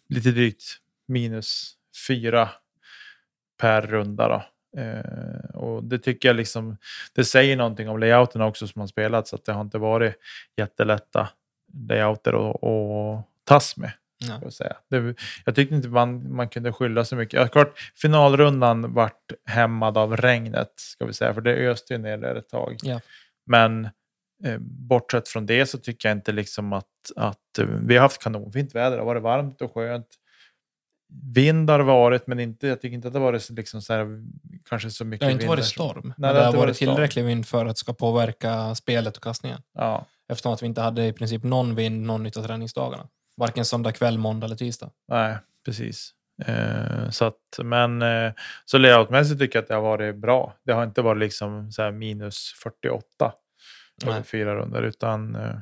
lite drygt minus fyra per runda. Då. Eh, och det tycker jag liksom, det säger någonting om layouten också som har spelats, att det har inte varit jättelätta layouter att tas med. Ja. ska jag säga. Det, jag tyckte inte man, man kunde skylla så mycket. Ja, klart, finalrundan vart hämmad av regnet, ska vi säga, för det öste ju ner där ett tag. Ja. Men eh, bortsett från det så tycker jag inte liksom att, att eh, vi har haft kanonfint väder. Det har varit varmt och skönt. Vind har det varit, men inte, jag tycker inte att det har varit liksom så här, kanske så mycket Det har inte varit som- storm, Nej, men det det har varit varit storm. tillräcklig vind för att ska påverka spelet och kastningen. Ja, Eftersom att vi inte hade i princip någon vind någon av träningsdagarna. Varken söndag kväll, måndag eller tisdag. nej, precis. Eh, så att, men så så layoutmässigt tycker jag att det har varit bra. Det har inte varit liksom så minus 48 över Nej. fyra runder, utan eh,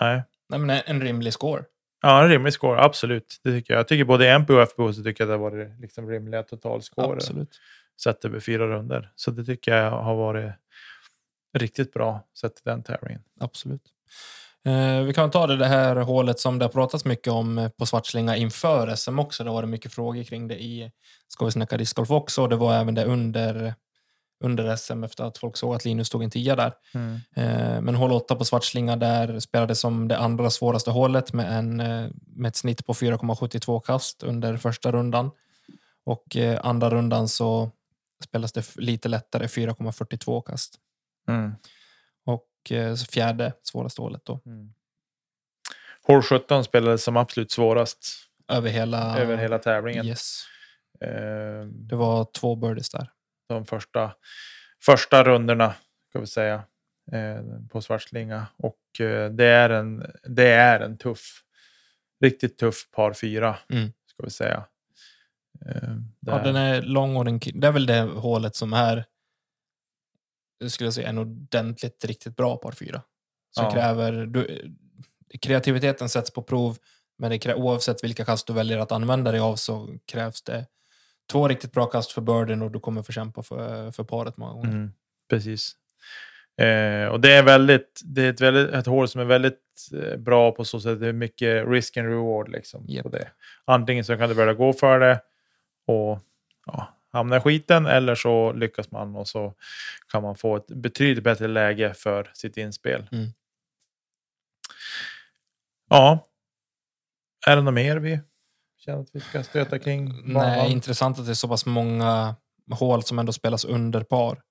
nej. Nej, men en rimlig score. Ja, en rimlig score, absolut. Det tycker jag. Jag tycker både MP och FBO så tycker jag det har varit liksom rimliga totalscorer Absolut. sett över fyra runder. Så det tycker jag har varit riktigt bra sett i den tävlingen. Absolut. Eh, vi kan ta det, här hålet som det har pratats mycket om eh, på Svartslinga inför SM också. Det har varit mycket frågor kring det i Ska vi snacka discgolf också. Och det var även det under, under SM efter att folk såg att Linus tog en tia där. Eh, Men hål 8 på Svartslinga där spelades som det andra svåraste hålet med, en, med ett snitt på 4,72 kast under första rundan. Och andra rundan så spelas det lite lättare, 4,42 kast. Mm. Och eh, fjärde svåraste hålet då. Hål 17 spelades som absolut svårast Över hela... över hela tävlingen. Yes. Eh, Det var två birdies där. de första, första rundorna ska vi säga eh, på Svartslinga. Och eh, det, är en, det är en tuff, riktigt tuff par fyra Mm. ska vi säga. Eh, Ja, den är lång och den, det är väl det hålet som är jag skulle säga en ordentligt riktigt bra par fyra. Som Ja. kräver, du, kreativiteten sätts på prov, men det krä, oavsett vilka kast du väljer att använda dig av så krävs det två riktigt bra kast för birden och du kommer få kämpa för, för paret många gånger. Mm, precis. Eh, och det är väldigt, det är ett, väldigt, ett hål som är väldigt eh, bra på så sätt. Det är mycket risk and reward liksom Japp. på det. Antingen så kan du börja gå för det och ja, hamna i skiten eller så lyckas man och så kan man få ett betydligt bättre läge för sitt inspel. Mm. Ja. Är det något mer vi känner att vi ska stöta kring? Nej, banan? intressant att det är så pass många hål som ändå spelas under par.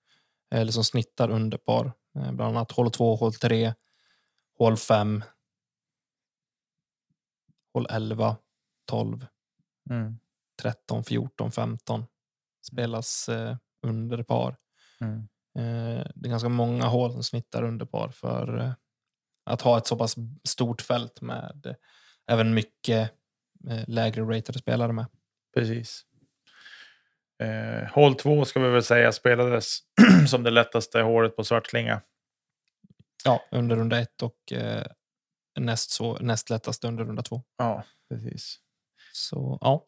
Eller som snittar under par. Eh, Bland annat hål 2, hål 3, hål 5, hål 11, 12, Mm, 13, 14, 15 spelas eh, under par. mm. Eh, det är ganska många hål som snittar under par för eh, att ha ett så pass stort fält med eh, även mycket eh, lägre ratade spelare med. Precis. Eh, hål 2 ska vi väl säga spelades som det lättaste hålet på Svartklinga. Ja, under runda ett och eh, näst, så, näst lättast under runda två. Ja, precis. Så ja,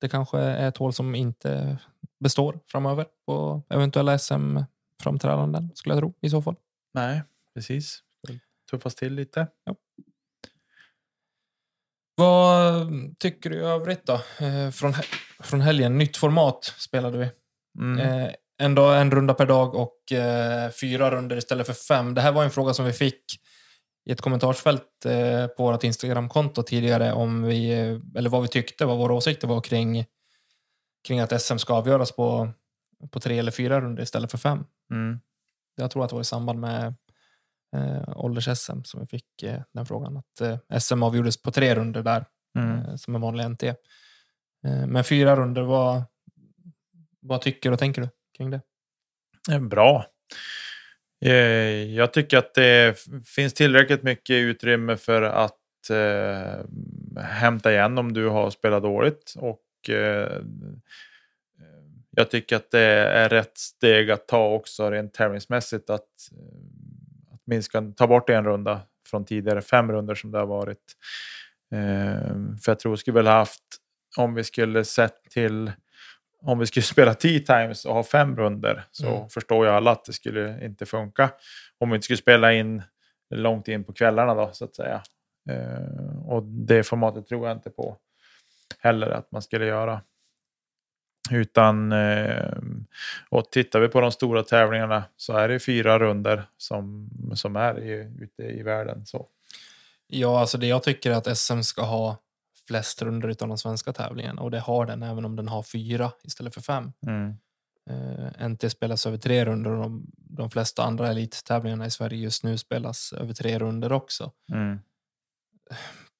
det kanske är ett hål som inte består framöver på eventuella SM-framträdanden skulle jag tro i så fall. Nej, precis. Tuffas till lite. Vad tycker du i övrigt då? Eh, från, från helgen, nytt format spelade vi. Mm. Eh, en, dag, en runda per dag och eh, fyra runder istället för fem. Det här var en fråga som vi fick i ett kommentarsfält på vårt Instagramkonto tidigare om vi, eller vad vi tyckte, vad våra åsikter var kring, kring att SM ska avgöras på, på tre eller fyra runder istället för fem. Mm. Jag tror att det var i samband med eh, ålders-SM som vi fick eh, den frågan. Att eh, SM avgjordes på tre runder där, Mm. eh, som en vanlig NT. Eh, men fyra runder, vad, vad tycker och tänker du kring det? Är Bra. Eh, Jag tycker att det finns tillräckligt mycket utrymme för att eh, hämta igen om du har spelat dåligt. Och eh, jag tycker att det är rätt steg att ta också rent tävlingsmässigt. Att, eh, att minska, ta bort en runda från tidigare fem runder som det har varit. Eh, för jag tror vi skulle väl haft, om vi skulle sett till om vi skulle spela tee times och ha fem runder så Mm. förstår ju alla att det skulle inte funka. Om vi inte skulle spela in långt in på kvällarna då så att säga. Eh, och det formatet tror jag inte på heller att man skulle göra. Utan, eh, och tittar vi på de stora tävlingarna så är det fyra runder som, som är i, ute i världen. Så. Ja, alltså det jag tycker är att SM ska ha flest runder utav de svenska tävlingarna och det har den även om den har fyra istället för fem. Mm. Uh, NT spelas över tre runder och de, de flesta andra elittävlingarna i Sverige just nu spelas över tre runder också. Mm.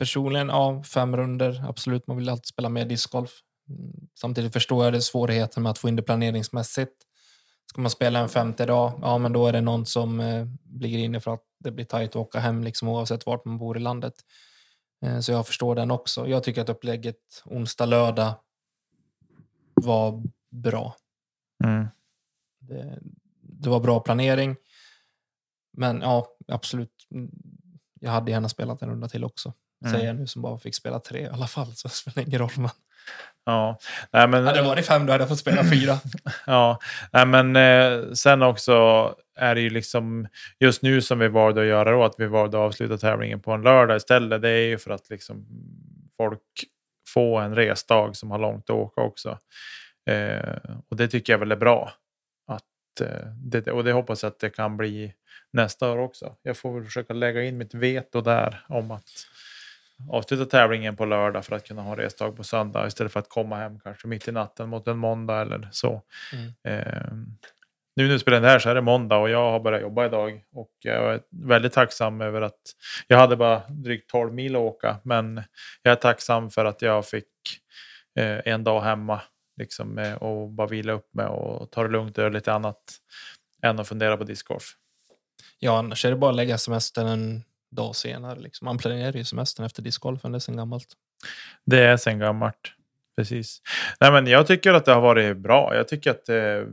Personligen, ja, fem runder, absolut. Man vill alltid spela mer discgolf. Samtidigt förstår jag det svårigheten med att få in det planeringsmässigt. Ska man spela en femte dag, ja men då är det någon som eh, ligger inne för att det blir tajt att åka hem liksom, oavsett vart man bor i landet. Eh, så jag förstår den också. Jag tycker att upplägget onsdag, lördag var bra. Mm. Det, det var bra planering. Men ja, absolut. Jag hade gärna spelat en runda till också. Mm. Säger jag nu som bara fick spela tre i alla fall. Så det spelar ingen roll. Men Ja, Nej, men, hade det varit fem då hade jag fått spela fyra. Ja, nej, men eh, sen också är det ju liksom just nu som vi valde att göra då, att vi valde att avsluta tävlingen på en lördag istället. Det är ju för att liksom folk får en resdag som har långt att åka också. Eh, och det tycker jag väl är bra. Att, eh, det, och det hoppas jag att det kan bli nästa år också. Jag får väl försöka lägga in mitt veto där om att avsluta tävlingen på lördag för att kunna ha resdag på söndag istället för att komma hem kanske mitt i natten mot en måndag eller så. Mm. Eh, nu när vi spelar det här så är det måndag och jag har börjat jobba idag och jag är väldigt tacksam över att jag hade bara drygt 12 mil att åka men jag är tacksam för att jag fick eh, en dag hemma liksom, eh, och bara vila upp mig och ta det lugnt och göra lite annat än att fundera på discgolf. Ja, annars är det bara att lägga semestern dag senare. Liksom. Man planerar ju semestern efter discgolfen, det är sen gammalt. Det är sen gammalt. Precis. Nej, men jag tycker att det har varit bra. Jag tycker att eh,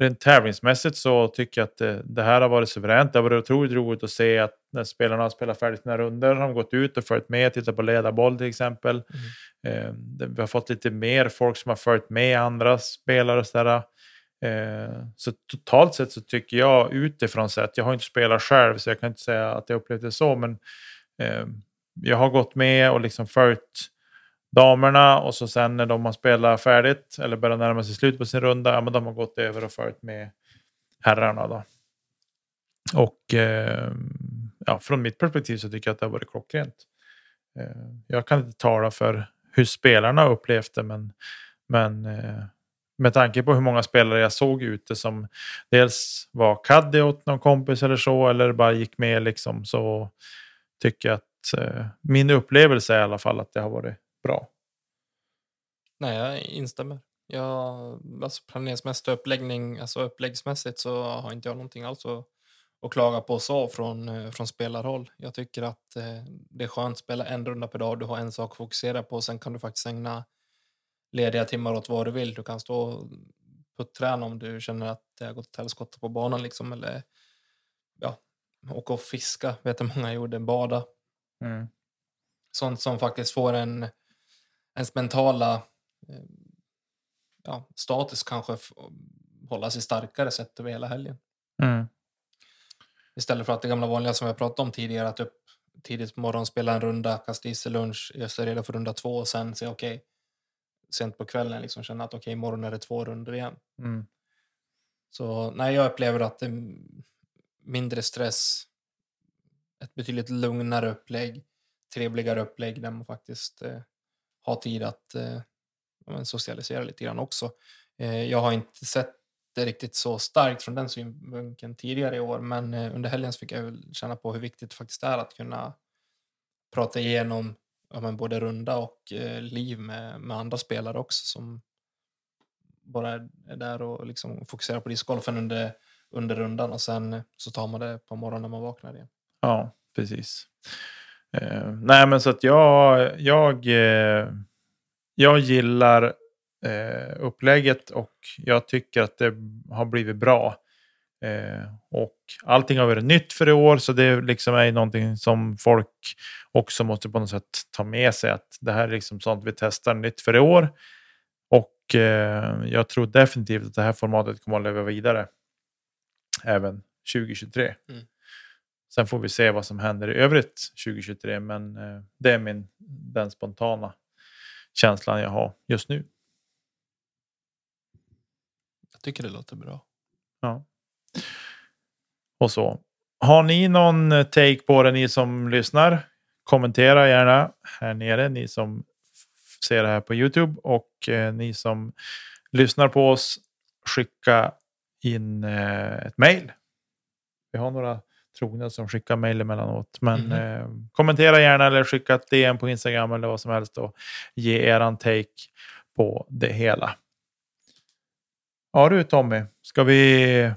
rent tävlingsmässigt så tycker jag att det, det här har varit suveränt. Det har varit otroligt roligt att se att när spelarna har spelat färdigt sina runder har de gått ut och följt med, tittat på ledarboll till exempel. Eh, det- vi har fått lite mer folk som har följt med andra spelare och sådär. Eh, så totalt sett så tycker jag utifrån sett, jag har inte spelat själv så jag kan inte säga att jag upplevt det så, men eh, jag har gått med och liksom följt damerna och så sen när de har spelat färdigt eller börjar närma sig slut på sin runda, ja, men de har gått över och följt med herrarna. Då. Och eh, ja, från mitt perspektiv så tycker jag att det har varit klockrent. Eh, jag kan inte tala för hur spelarna upplevt det, men, men eh, med tanke på hur många spelare jag såg ute som dels var caddy åt någon kompis eller så, eller bara gick med liksom, så tycker jag att eh, min upplevelse är i alla fall att det har varit bra. Nej, jag instämmer. Jag, alltså planeringsmässigt och uppläggning, alltså uppläggsmässigt så har inte jag någonting alls att, att klaga på så från, eh, från spelarhåll. Jag tycker att eh, det är skönt att spela en runda per dag. Du har en sak att fokusera på och sen kan du faktiskt ägna lediga timmar åt vad du vill. Du kan stå och putträna om du känner att det har gått åt helskotta på banan liksom eller ja, åka och fiska, vet jag många gjorde, bada. Mm. Sånt som faktiskt får en ens mentala eh, ja, status kanske hålla sig starkare sett över hela helgen. Mm. Istället för att det gamla vanliga som jag pratade om tidigare, att upp tidigt på morgonen spela en runda, kasta i sig lunch, göra sig redo för runda två och sen säga okej, sent på kvällen liksom känna att okej, imorgon är det två runder igen. Mm. Så nej, jag upplever att det är mindre stress, ett betydligt lugnare upplägg, trevligare upplägg där man faktiskt eh, har tid att eh, socialisera lite grann också. Eh, jag har inte sett det riktigt så starkt från den synvinkeln tidigare i år, men eh, under helgen fick jag väl känna på hur viktigt det faktiskt är att kunna prata igenom ja, men både runda och eh, liv med, med andra spelare också som bara är, där och liksom fokuserar på discgolfen under, under rundan och sen eh, så tar man det på morgonen när man vaknar igen. Ja, precis. Eh, nej, men så att jag, jag, eh, jag gillar eh, upplägget och jag tycker att det har blivit bra. Eh, och allting har varit nytt för i år, så det liksom är någonting som folk också måste på något sätt ta med sig. Att det här är liksom sånt vi testar nytt för i år. Och eh, jag tror definitivt att det här formatet kommer att leva vidare även 2023. Mm. Sen får vi se vad som händer i övrigt 2023, men eh, det är min, den spontana känslan jag har just nu. Jag tycker det låter bra. Ja. Och så. Har ni någon take på det, ni som lyssnar? Kommentera gärna här nere, ni som ser det här på Youtube och eh, ni som lyssnar på oss. Skicka in eh, ett mejl. Vi har några trogna som skickar mejl emellanåt. Men Mhm. eh, kommentera gärna eller skicka ett DM på Instagram eller vad som helst och ge eran take på det hela. Ja du Tommy, ska vi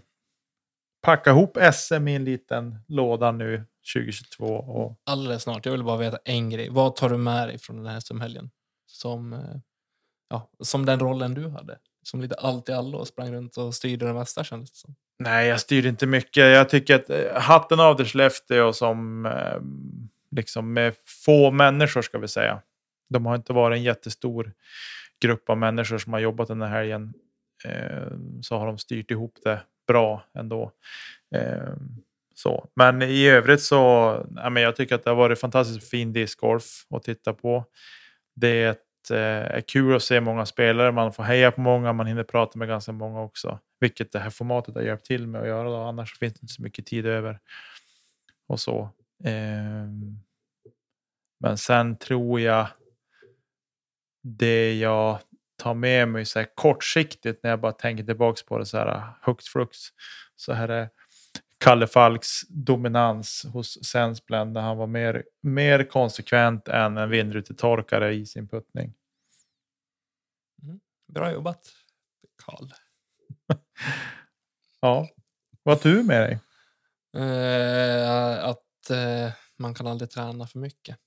packa ihop SM i en liten låda nu 2022? Och, Alldeles snart. Jag vill bara veta en grej. Vad tar du med dig från den här SM-helgen? Som, eh, ja, som den rollen du hade. Som lite allt i allo och sprang runt och styrde det mesta kändes det som. nej, jag styr inte mycket. Jag tycker att eh, hatten av till Skellefteå som eh, liksom med få människor ska vi säga. De har inte varit en jättestor grupp av människor som har jobbat den här helgen. Så har de styrt ihop det bra ändå. Eh, så. Men i övrigt så ja, men jag tycker att det har varit fantastiskt fin discgolf att titta på. Det är, ett, eh, är kul att se många spelare, man får heja på många, man hinner prata med ganska många också. Vilket det här formatet har hjälpt till med att göra. Då. Annars finns det inte så mycket tid över. Och så. Eh, men sen tror jag det jag tar med mig så här kortsiktigt när jag bara tänker tillbaks på det så här högt flux. Så här är Kalle Falks dominans hos Sensblend när han var mer, mer konsekvent än en vindrutetorkare i sin puttning. Bra jobbat, Karl. Ja, vad har du med dig? Eh, att eh, man kan aldrig träna för mycket.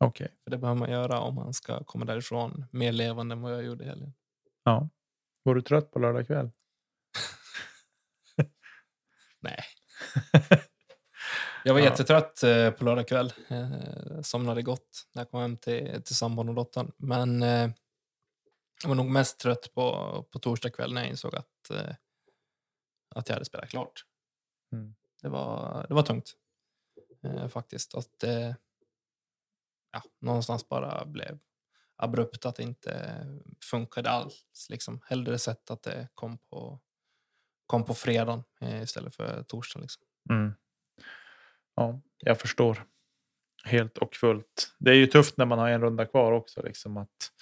Okej, För det behöver man göra om man ska komma därifrån mer levande än vad jag gjorde i helgen. ja. Var du trött på lördag kväll? Nej. Jag var Ja. jättetrött eh, på lördag kväll. Eh, somnade gott när jag kom hem till, till sambon och dottern. Men eh, jag var nog mest trött på, på torsdag kväll när jag insåg att, att jag hade spelat klart. Mm. Det, var, det var tungt faktiskt. Att ja, någonstans bara blev abrupt att det inte funkade alls. Liksom. Hellre sett att det kom på, kom på fredagen eh, istället för torsdagen. Liksom. Mm. Ja, jag förstår. Helt och fullt. Det är ju tufft när man har en runda kvar också. Liksom, att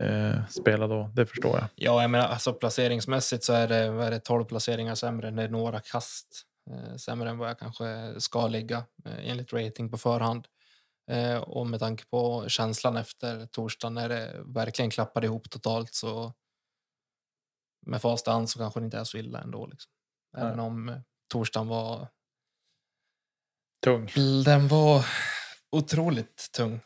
eh, spela då. Det förstår jag. Ja, jag menar, alltså placeringsmässigt så är det, är det 12 placeringar sämre. Det är några kast eh, sämre än vad jag kanske ska ligga eh, enligt rating på förhand. Eh, och med tanke på känslan efter torsdagen när det verkligen klappade ihop totalt så med fast hand så kanske det inte är så illa ändå. Liksom. Även Nej. om eh, torsdagen var Tung. Den var otroligt tung.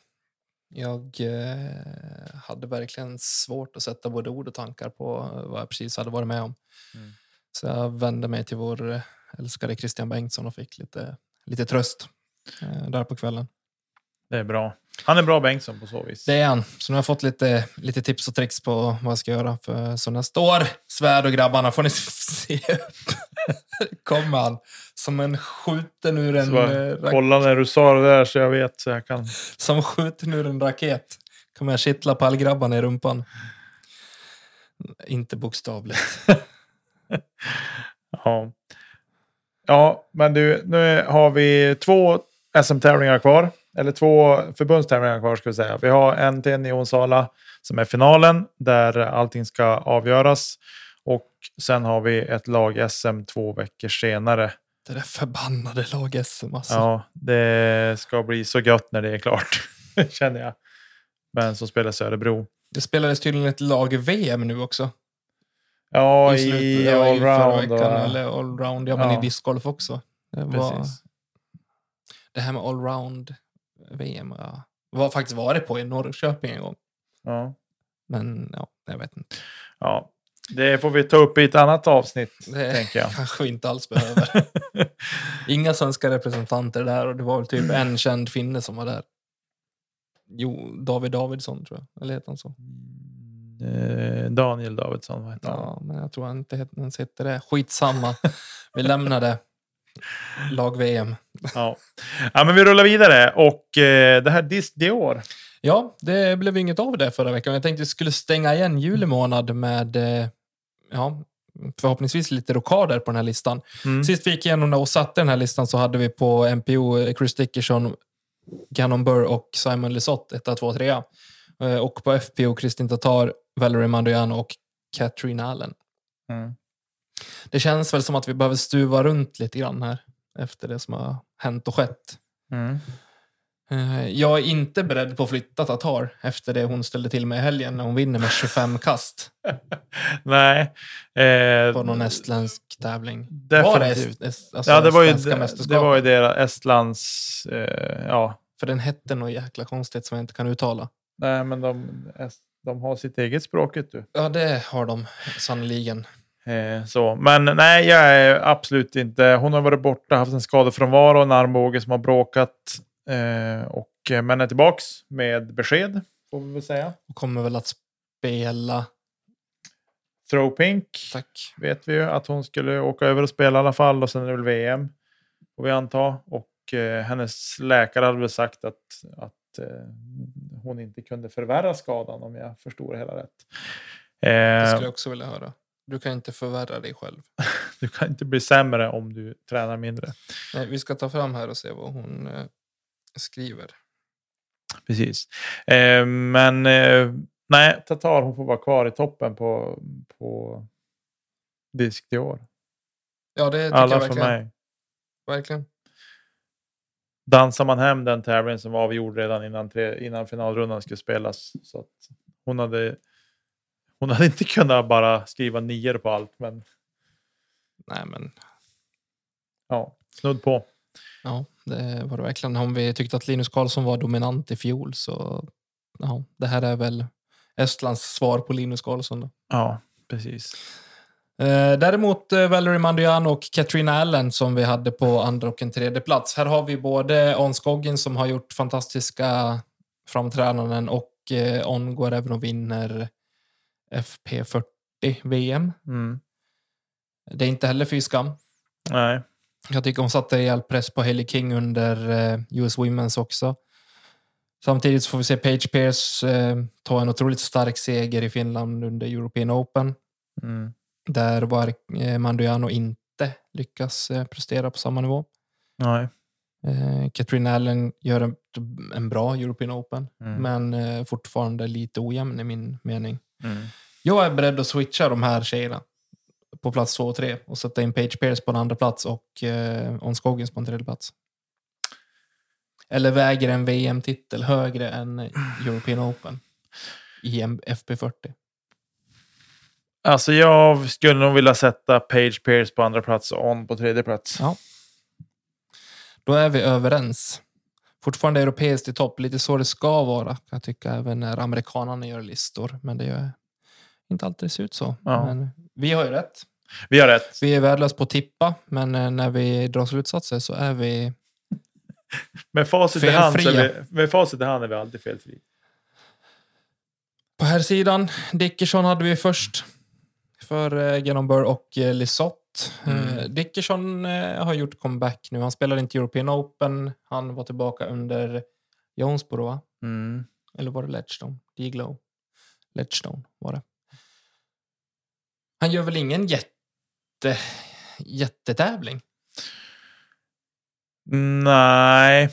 Jag eh, hade verkligen svårt att sätta både ord och tankar på vad jag precis hade varit med om. Mm. Så jag vände mig till vår eh, älskade Christian Bengtsson och fick lite, lite tröst eh, där på kvällen. Det är bra. Han är bra Bengtsson på så vis. Det är han. Så nu har jag fått lite, lite tips och tricks på vad jag ska göra. För, så nästa år, Svärd och grabbarna, får ni se upp. kommer han som en skjuten ur en, eh, rak- kolla när du sa det där så jag vet så jag kan. som skjuten ur en raket. Kommer jag kittla pallgrabbarna i rumpan. Inte bokstavligt. Ja. ja, men du, nu har vi två SM-tävlingar kvar. Eller två förbundstävlingar kvar ska vi säga. Vi har en till i Onsala som är finalen där allting ska avgöras. Och sen har vi ett lag-SM två veckor senare. Det där förbannade lag-SM alltså. Ja, det ska bli så gött när det är klart, känner jag. Men som spelas i Örebro. Det spelades tydligen ett lag-VM nu också. Ja, I, i allround. Eller allround, ja, men Ja. i discgolf också. Det, var, Precis. det här med allround-VM ja, var faktiskt varit på i Norrköping en gång. Ja. Men ja, jag vet inte. ja, det får vi ta upp i ett annat avsnitt, Det tänker jag. kanske vi inte alls behöver. Inga svenska representanter där och det var väl typ en känd finne som var där. Jo, David Davidsson tror jag. Eller heter han så? Eh, Daniel Davidsson, vad heter han? Ja, men jag tror han inte ens heter det. Skitsamma. Vi lämnar det. Lag-VM. Ja. ja, men vi rullar vidare och eh, det här Disc Dior. Ja, det blev inget av det förra veckan. Jag tänkte vi skulle stänga igen juli månad med eh, ja, förhoppningsvis lite rockader på den här listan. Mm. Sist vi gick igenom och satte den här listan så hade vi på MPO eh, Chris Dickerson, Gannon Burr och Simon Lesoth 1, 2, 3. Eh, Och på FPO Kristin Tatar, Valerie Mandoiano och Katrin Allen. Mm. Det känns väl som att vi behöver stuva runt lite grann här efter det som har hänt och skett. Mm. Eh, Jag är inte beredd på att flytta Tatar efter det hon ställde till med i helgen när hon vinner med 25 kast Nej. Eh, på någon estländsk tävling. Var det definitivt. est, est, alltså Ja, det var ju, det var ju deras Estlands... Eh, ja, För den hette något jäkla konstigt som jag inte kan uttala. nej, men de, de har sitt eget språket du. Ja, det har de sannoliken. Eh, så. Men nej, jag är absolut inte... Hon har varit borta, haft en skadefrånvaro, en armbåge som har bråkat. Eh, och, eh, men är tillbaks med besked, får vi väl säga. Och kommer väl att spela... Throw Pink Tack. vet vi ju att hon skulle åka över och spela i alla fall och sen är det väl VM. Får vi anta. Och eh, hennes läkare hade väl sagt att, att eh, hon inte kunde förvärra skadan om jag förstår det hela rätt. Det Eh, skulle jag också vilja höra. Du kan inte förvärra dig själv. du kan inte bli sämre om du tränar mindre. Nej, vi ska ta fram här och se vad hon eh, skriver. Precis. Eh, men eh, nej, Tatar hon får vara kvar i toppen på, på disk i år. Ja, det tycker Alla jag för verkligen. mig. verkligen. dansar man hem den tävlingen som var avgjord redan innan, tre, innan finalrundan skulle spelas. Så att hon, hade, hon hade inte kunnat bara skriva nior på allt, men Nej, men ja, snudd på. ja, det var det verkligen. Om vi tyckte att Linus Karlsson var dominant i fjol så ja, det här är väl Estlands svar på Linus Karlsson. Då. Ja, precis. Eh, däremot eh, Valerie Mandiano och Katrina Allen som vi hade på andra och en tredje plats. Här har vi både On Scoggin som har gjort fantastiska framträdanden och eh, On går även och vinner FP40 VM. Mm. Det är inte heller fy skam. Nej, Jag tycker hon satte rejäl press på Hailey King under eh, US Women's också. Samtidigt får vi se Paige Pierce eh, ta en otroligt stark seger i Finland under European Open. mm. Där var eh, Mandoiano inte lyckas eh, prestera på samma nivå. nej. Eh, Katrin Allen gör en, en bra European Open, Mm. men eh, fortfarande lite ojämn i min mening. Mm. Jag är beredd att switcha de här tjejerna på plats två och tre och sätta in Paige Pierce på en andra plats och eh, On Scoggins på en tredje plats. Eller väger en VM-titel högre än European Open i en FP40. Alltså jag skulle nog vilja sätta Page Pierce på andra plats och On på tredje plats. Ja. Då är vi överens. Fortfarande europeiskt i topp, lite så det ska vara kan jag tycka, även när amerikanerna gör listor. Men det gör inte alltid det ser ut så. Ja. Men vi har ju rätt. Vi har rätt. Vi är värdelösa på att tippa, men eh, när vi drar slutsatser så är vi... Med facit, i hand, så är vi, med facit i hand är vi alltid felfria. På här sidan, Dickerson hade vi först för eh, Gannon Burr och eh, Lisotte. Mm. Dickerson har gjort comeback nu. Han spelade inte European Open. Han var tillbaka under Jonesboro, va? Mm. Eller var det Ledgestone? Diglow? Ledgestone var det. Han gör väl ingen jätte, jättetävling? Nej,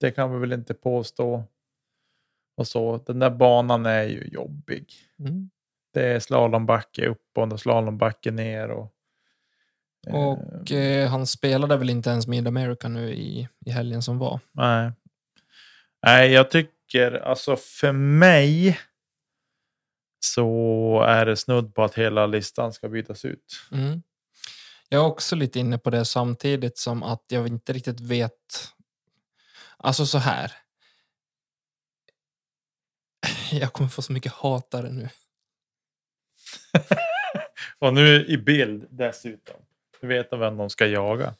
det kan vi väl inte påstå. Och så, den där banan är ju jobbig. Mm. Det är slalombacke upp och slalombacke ner. Och, Och eh, eh, han spelade väl inte ens Mid America nu i, i helgen som var. nej. nej, jag tycker alltså för mig så är det snudd på att hela listan ska bytas ut. Mm. Jag är också lite inne på det samtidigt som att jag inte riktigt vet. Alltså så här. Jag kommer få så mycket hatare nu. Och nu i bild dessutom. Du vet vem de ska jaga.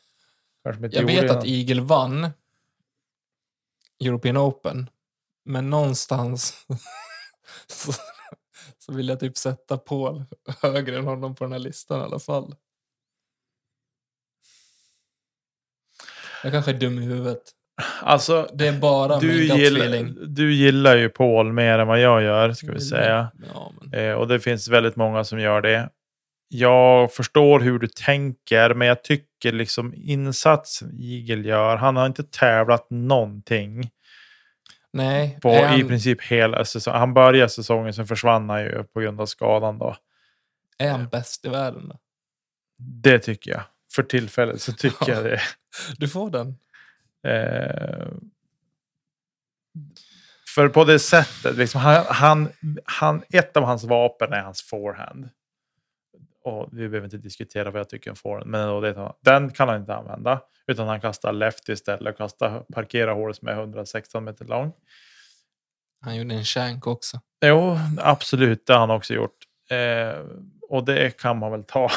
Jag vet att Eagle vann European Open, men någonstans så, vill jag typ sätta Paul högre än honom på den här listan i alla fall. Jag kanske är dum i huvudet. Alltså, Det är bara du, min gillar, du gillar ju Paul mer än vad jag gör, ska vi säga. Ja, Eh, och det finns väldigt många som gör det. Jag förstår hur du tänker, men jag tycker liksom insatsen Igel gör, han har inte tävlat någonting nej, på är, i han, princip hela säsongen. Han började säsongen, sen försvann han ju på grund av skadan då. är han bäst i världen? Då? Det tycker jag. För tillfället så tycker jag det. Du får den. Eh, för på det sättet, liksom, han, han, han, ett av hans vapen är hans forehand. Och vi behöver inte diskutera vad jag tycker om forehand, men då det, den kan han inte använda. Utan han kastar left istället och kastar, parkerar hålet som är 116 meter lång. Han gjorde en shank också. Jo, absolut, det har han också gjort. Eh, och det kan man väl ta.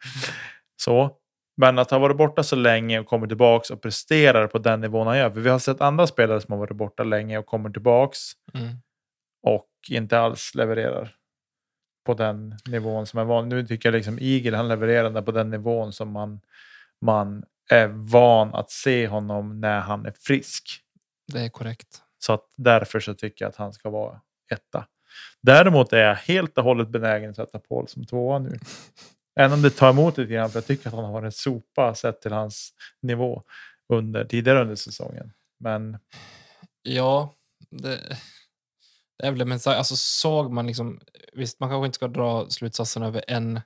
så. Men att ha varit borta så länge och kommer tillbaka och presterar på den nivån han gör. För vi har sett andra spelare som har varit borta länge och kommer tillbaks Mm. och inte alls levererar på den nivån som är van. Nu tycker jag liksom Igel, han levererar på den nivån som man, man är van att se honom när han är frisk. Det är korrekt. Så att därför så tycker jag att han ska vara etta. Däremot är jag helt och hållet benägen att sätta Paul som tvåa nu. Även om det tar emot lite grann, för jag tycker att han har varit en sopa sett till hans nivå under, tidigare under säsongen. Men Ja, det, det är väl det. Men så- alltså, såg man liksom... Visst, man kanske inte ska dra slutsatsen över en,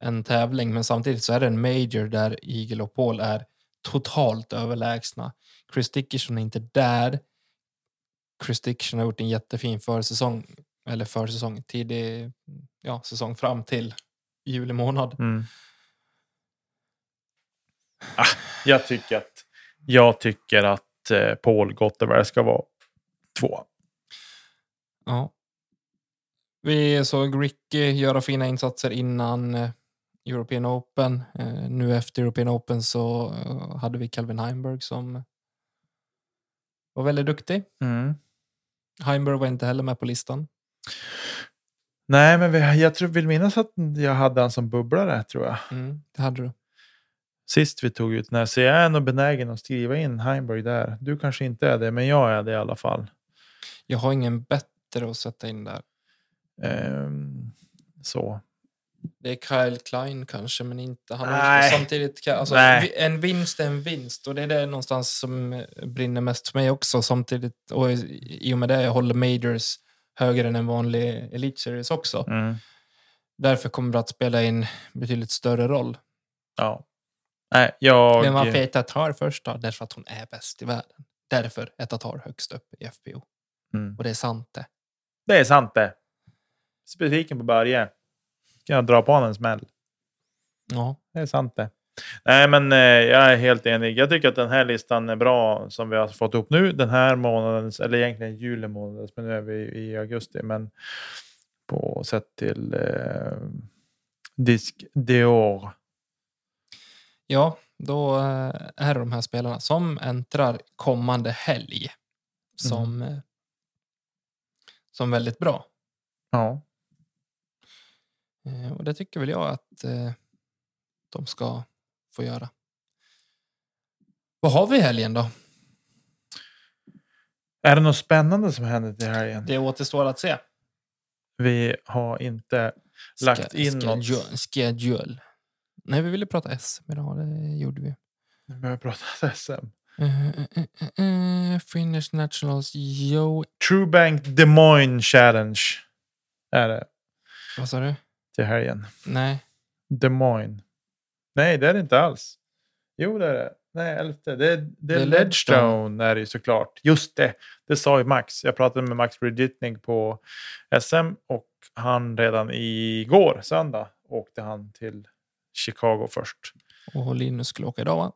en tävling, men samtidigt så är det en major där Eagle och Paul är totalt överlägsna. Chris Dickerson är inte där. Chris Dickerson har gjort en jättefin försäsong, eller försäsong, tidig ja, säsong fram till juli månad. mm. ah, jag tycker att, jag tycker att eh, Paul gott och väl ska vara två. Ja. Vi såg Ricky göra fina insatser innan eh, European Open. Eh, nu efter European Open så eh, hade vi Calvin Heimberg som var väldigt duktig. Mm. Heimberg var inte heller med på listan. Nej, men vi, jag tror, vill minnas att jag hade han som bubblare, tror jag. Mm, det hade du. Sist vi tog ut den här, så jag är nog benägen att skriva in Heimberg där. Du kanske inte är det, men jag är det i alla fall. Jag har ingen bättre att sätta in där. Ehm, så. Det är Kyle Klein kanske, men inte han. Nej. Samtidigt, alltså, Nej. en vinst är en vinst och det är det någonstans som eh, brinner mest för mig också. Samtidigt, och i i och med det jag håller majors högre än en vanlig Elite Series också. Mm. Därför kommer det att spela in betydligt större roll. Ja. Nej, jag... Men varför är Tatar först då? Därför att hon är bäst i världen. Därför är Tatar högst upp i FPO. Mm. Och det är sant det. Det är sant det. Specifiken på Börje. Ska jag dra på honom en smäll? Ja. Det är sant det. Nej, men eh, jag är helt enig. Jag tycker att den här listan är bra som vi har fått ihop nu. Den här månadens, eller egentligen juli månadens, men nu är vi i augusti. Men på sätt till eh, disk Dior. Ja, då eh, är det de här spelarna som äntrar kommande helg som, eh, som väldigt bra. Ja. Eh, Och det tycker väl jag att eh, de ska få göra. Vad har vi i helgen då? Är det något spännande som händer till helgen? Det återstår att se. Vi har inte lagt in något. schedule, schedule. Nej, vi ville prata SM idag. Det gjorde vi. Vi behöver prata SM. Uh, uh, uh, Finnish Nationals, yo. Truebank Des Moines Challenge är det Vad sa du? till helgen. Nej. Des Moines. Nej, det är det inte alls. Jo, det är det. Nej, elfte. Det det är Ledgestone är det ju såklart. Just det. Det sa ju Max. Jag pratade med Max Bridgitning på SM och han redan igår, söndag, åkte han till Chicago först. Och Linus skulle åka idag, va?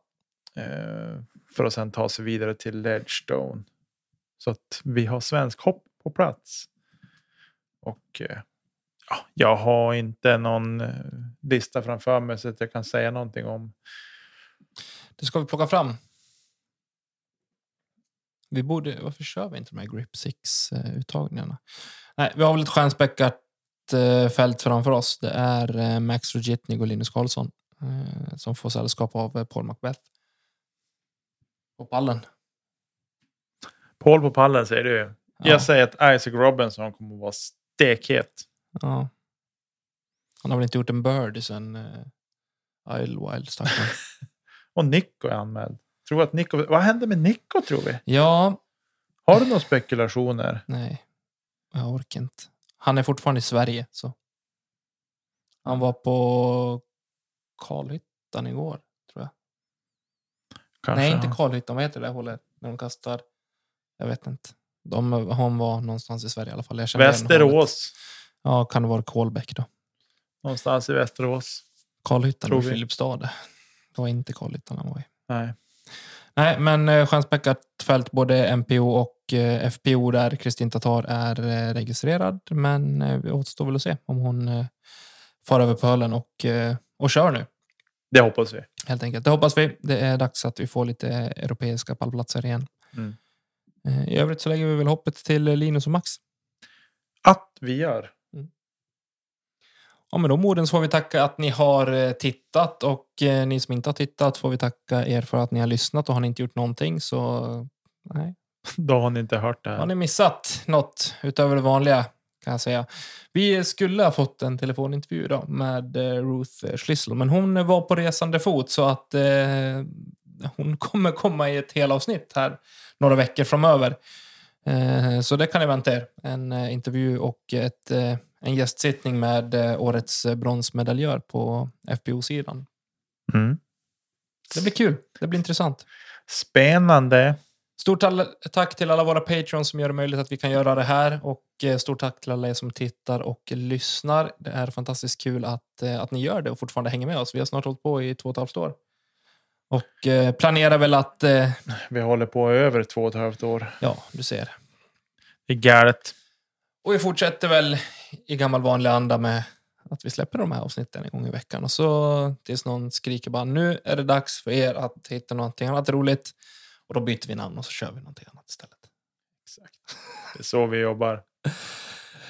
Eh, för att sen ta sig vidare till Ledgestone. Så att vi har svensk hopp på plats. Och eh, ja, jag har inte någon eh, lista framför mig så att jag kan säga någonting om. Det ska vi plocka fram. Vi borde, varför kör vi inte de här Grip 6-uttagningarna? Nej, vi har väl ett stjärnspäckat fält framför oss. Det är Max Rogitnik och Linus Karlsson som får sällskap av Paul Macbeth. På pallen. Paul på pallen säger du. Ja. Jag säger att Isaac Robinson kommer att vara stekhet. Ja. Han har väl inte gjort en birdie sen uh, Islewild stackarn. Och Nico är anmäld. Tror att Nico, vad hände med Nico tror vi? Ja, Har du några spekulationer? nej. Jag orkar inte. Han är fortfarande i Sverige. så. Han var på Karlhyttan igår. Kanske. Nej, inte Karlhyttan. Vad heter det där hållet? När de kastar... Jag vet inte. De, hon var någonstans i Sverige i alla fall. Västerås. Ja, kan det vara Kolbäck då. Någonstans i Västerås. Karlhyttan och vi. Filipstad. Det var inte Karlhyttan han var i. Nej. Nej, men eh, stjärnspäckat fält, både MPO och eh, FPO där Kristin Tatar är eh, registrerad. Men eh, det återstår väl att se om hon eh, far över pölen och, och kör nu. Det hoppas vi. Helt enkelt. Det hoppas vi. Det är dags att vi får lite europeiska pallplatser igen. Mm. Eh, I övrigt så lägger vi väl hoppet till Linus och Max. Att vi gör. Ja, med de orden så får vi tacka att ni har eh, tittat och eh, ni som inte har tittat får vi tacka er för att ni har lyssnat och har ni inte gjort någonting så nej, Då har ni inte hört det har här. ni missat något utöver det vanliga kan jag säga. Vi skulle ha fått en telefonintervju idag med eh, Ruth Schlissel, men hon var på resande fot så att eh, hon kommer komma i ett helavsnitt här några veckor framöver. Eh, så det kan ni vänta er. En eh, intervju och ett, eh, en gästsittning med eh, årets bronsmedaljör på FPO-sidan. Mm. Det blir kul. Det blir intressant. Spännande. Stort tack till alla våra patrons som gör det möjligt att vi kan göra det här. Och eh, stort tack till alla er som tittar och lyssnar. Det är fantastiskt kul att, eh, att ni gör det och fortfarande hänger med oss. Vi har snart hållit på i två och ett halvt år. Och eh, planerar väl att... Vi håller på över två och ett halvt år. ja, du ser. Det är galet. Och vi fortsätter väl i gammal vanlig anda med att vi släpper de här avsnitten en gång i veckan. Och så tills någon skriker bara nu är det dags för er att hitta någonting annat roligt. Och då byter vi namn och så kör vi någonting annat istället. Exakt. Det är så vi jobbar.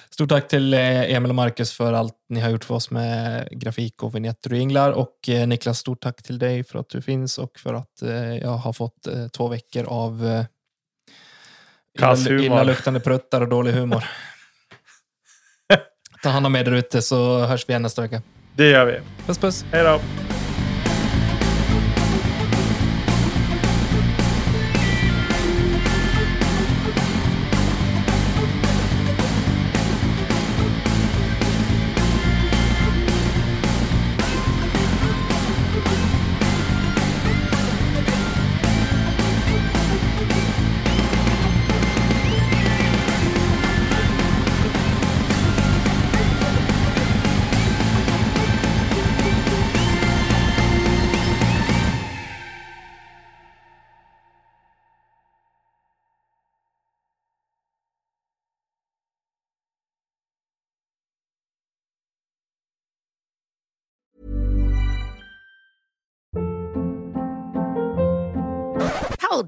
Stort tack till eh, Emil och Marcus för allt ni har gjort för oss med grafik och vignetter och jinglar. Och eh, Niklas, stort tack till dig för att du finns och för att eh, jag har fått två veckor av Kass illa, illaluktande pruttar och dålig humor. Ta hand om er där ute så hörs vi igen nästa vecka. Det gör vi. Puss puss! Hej då.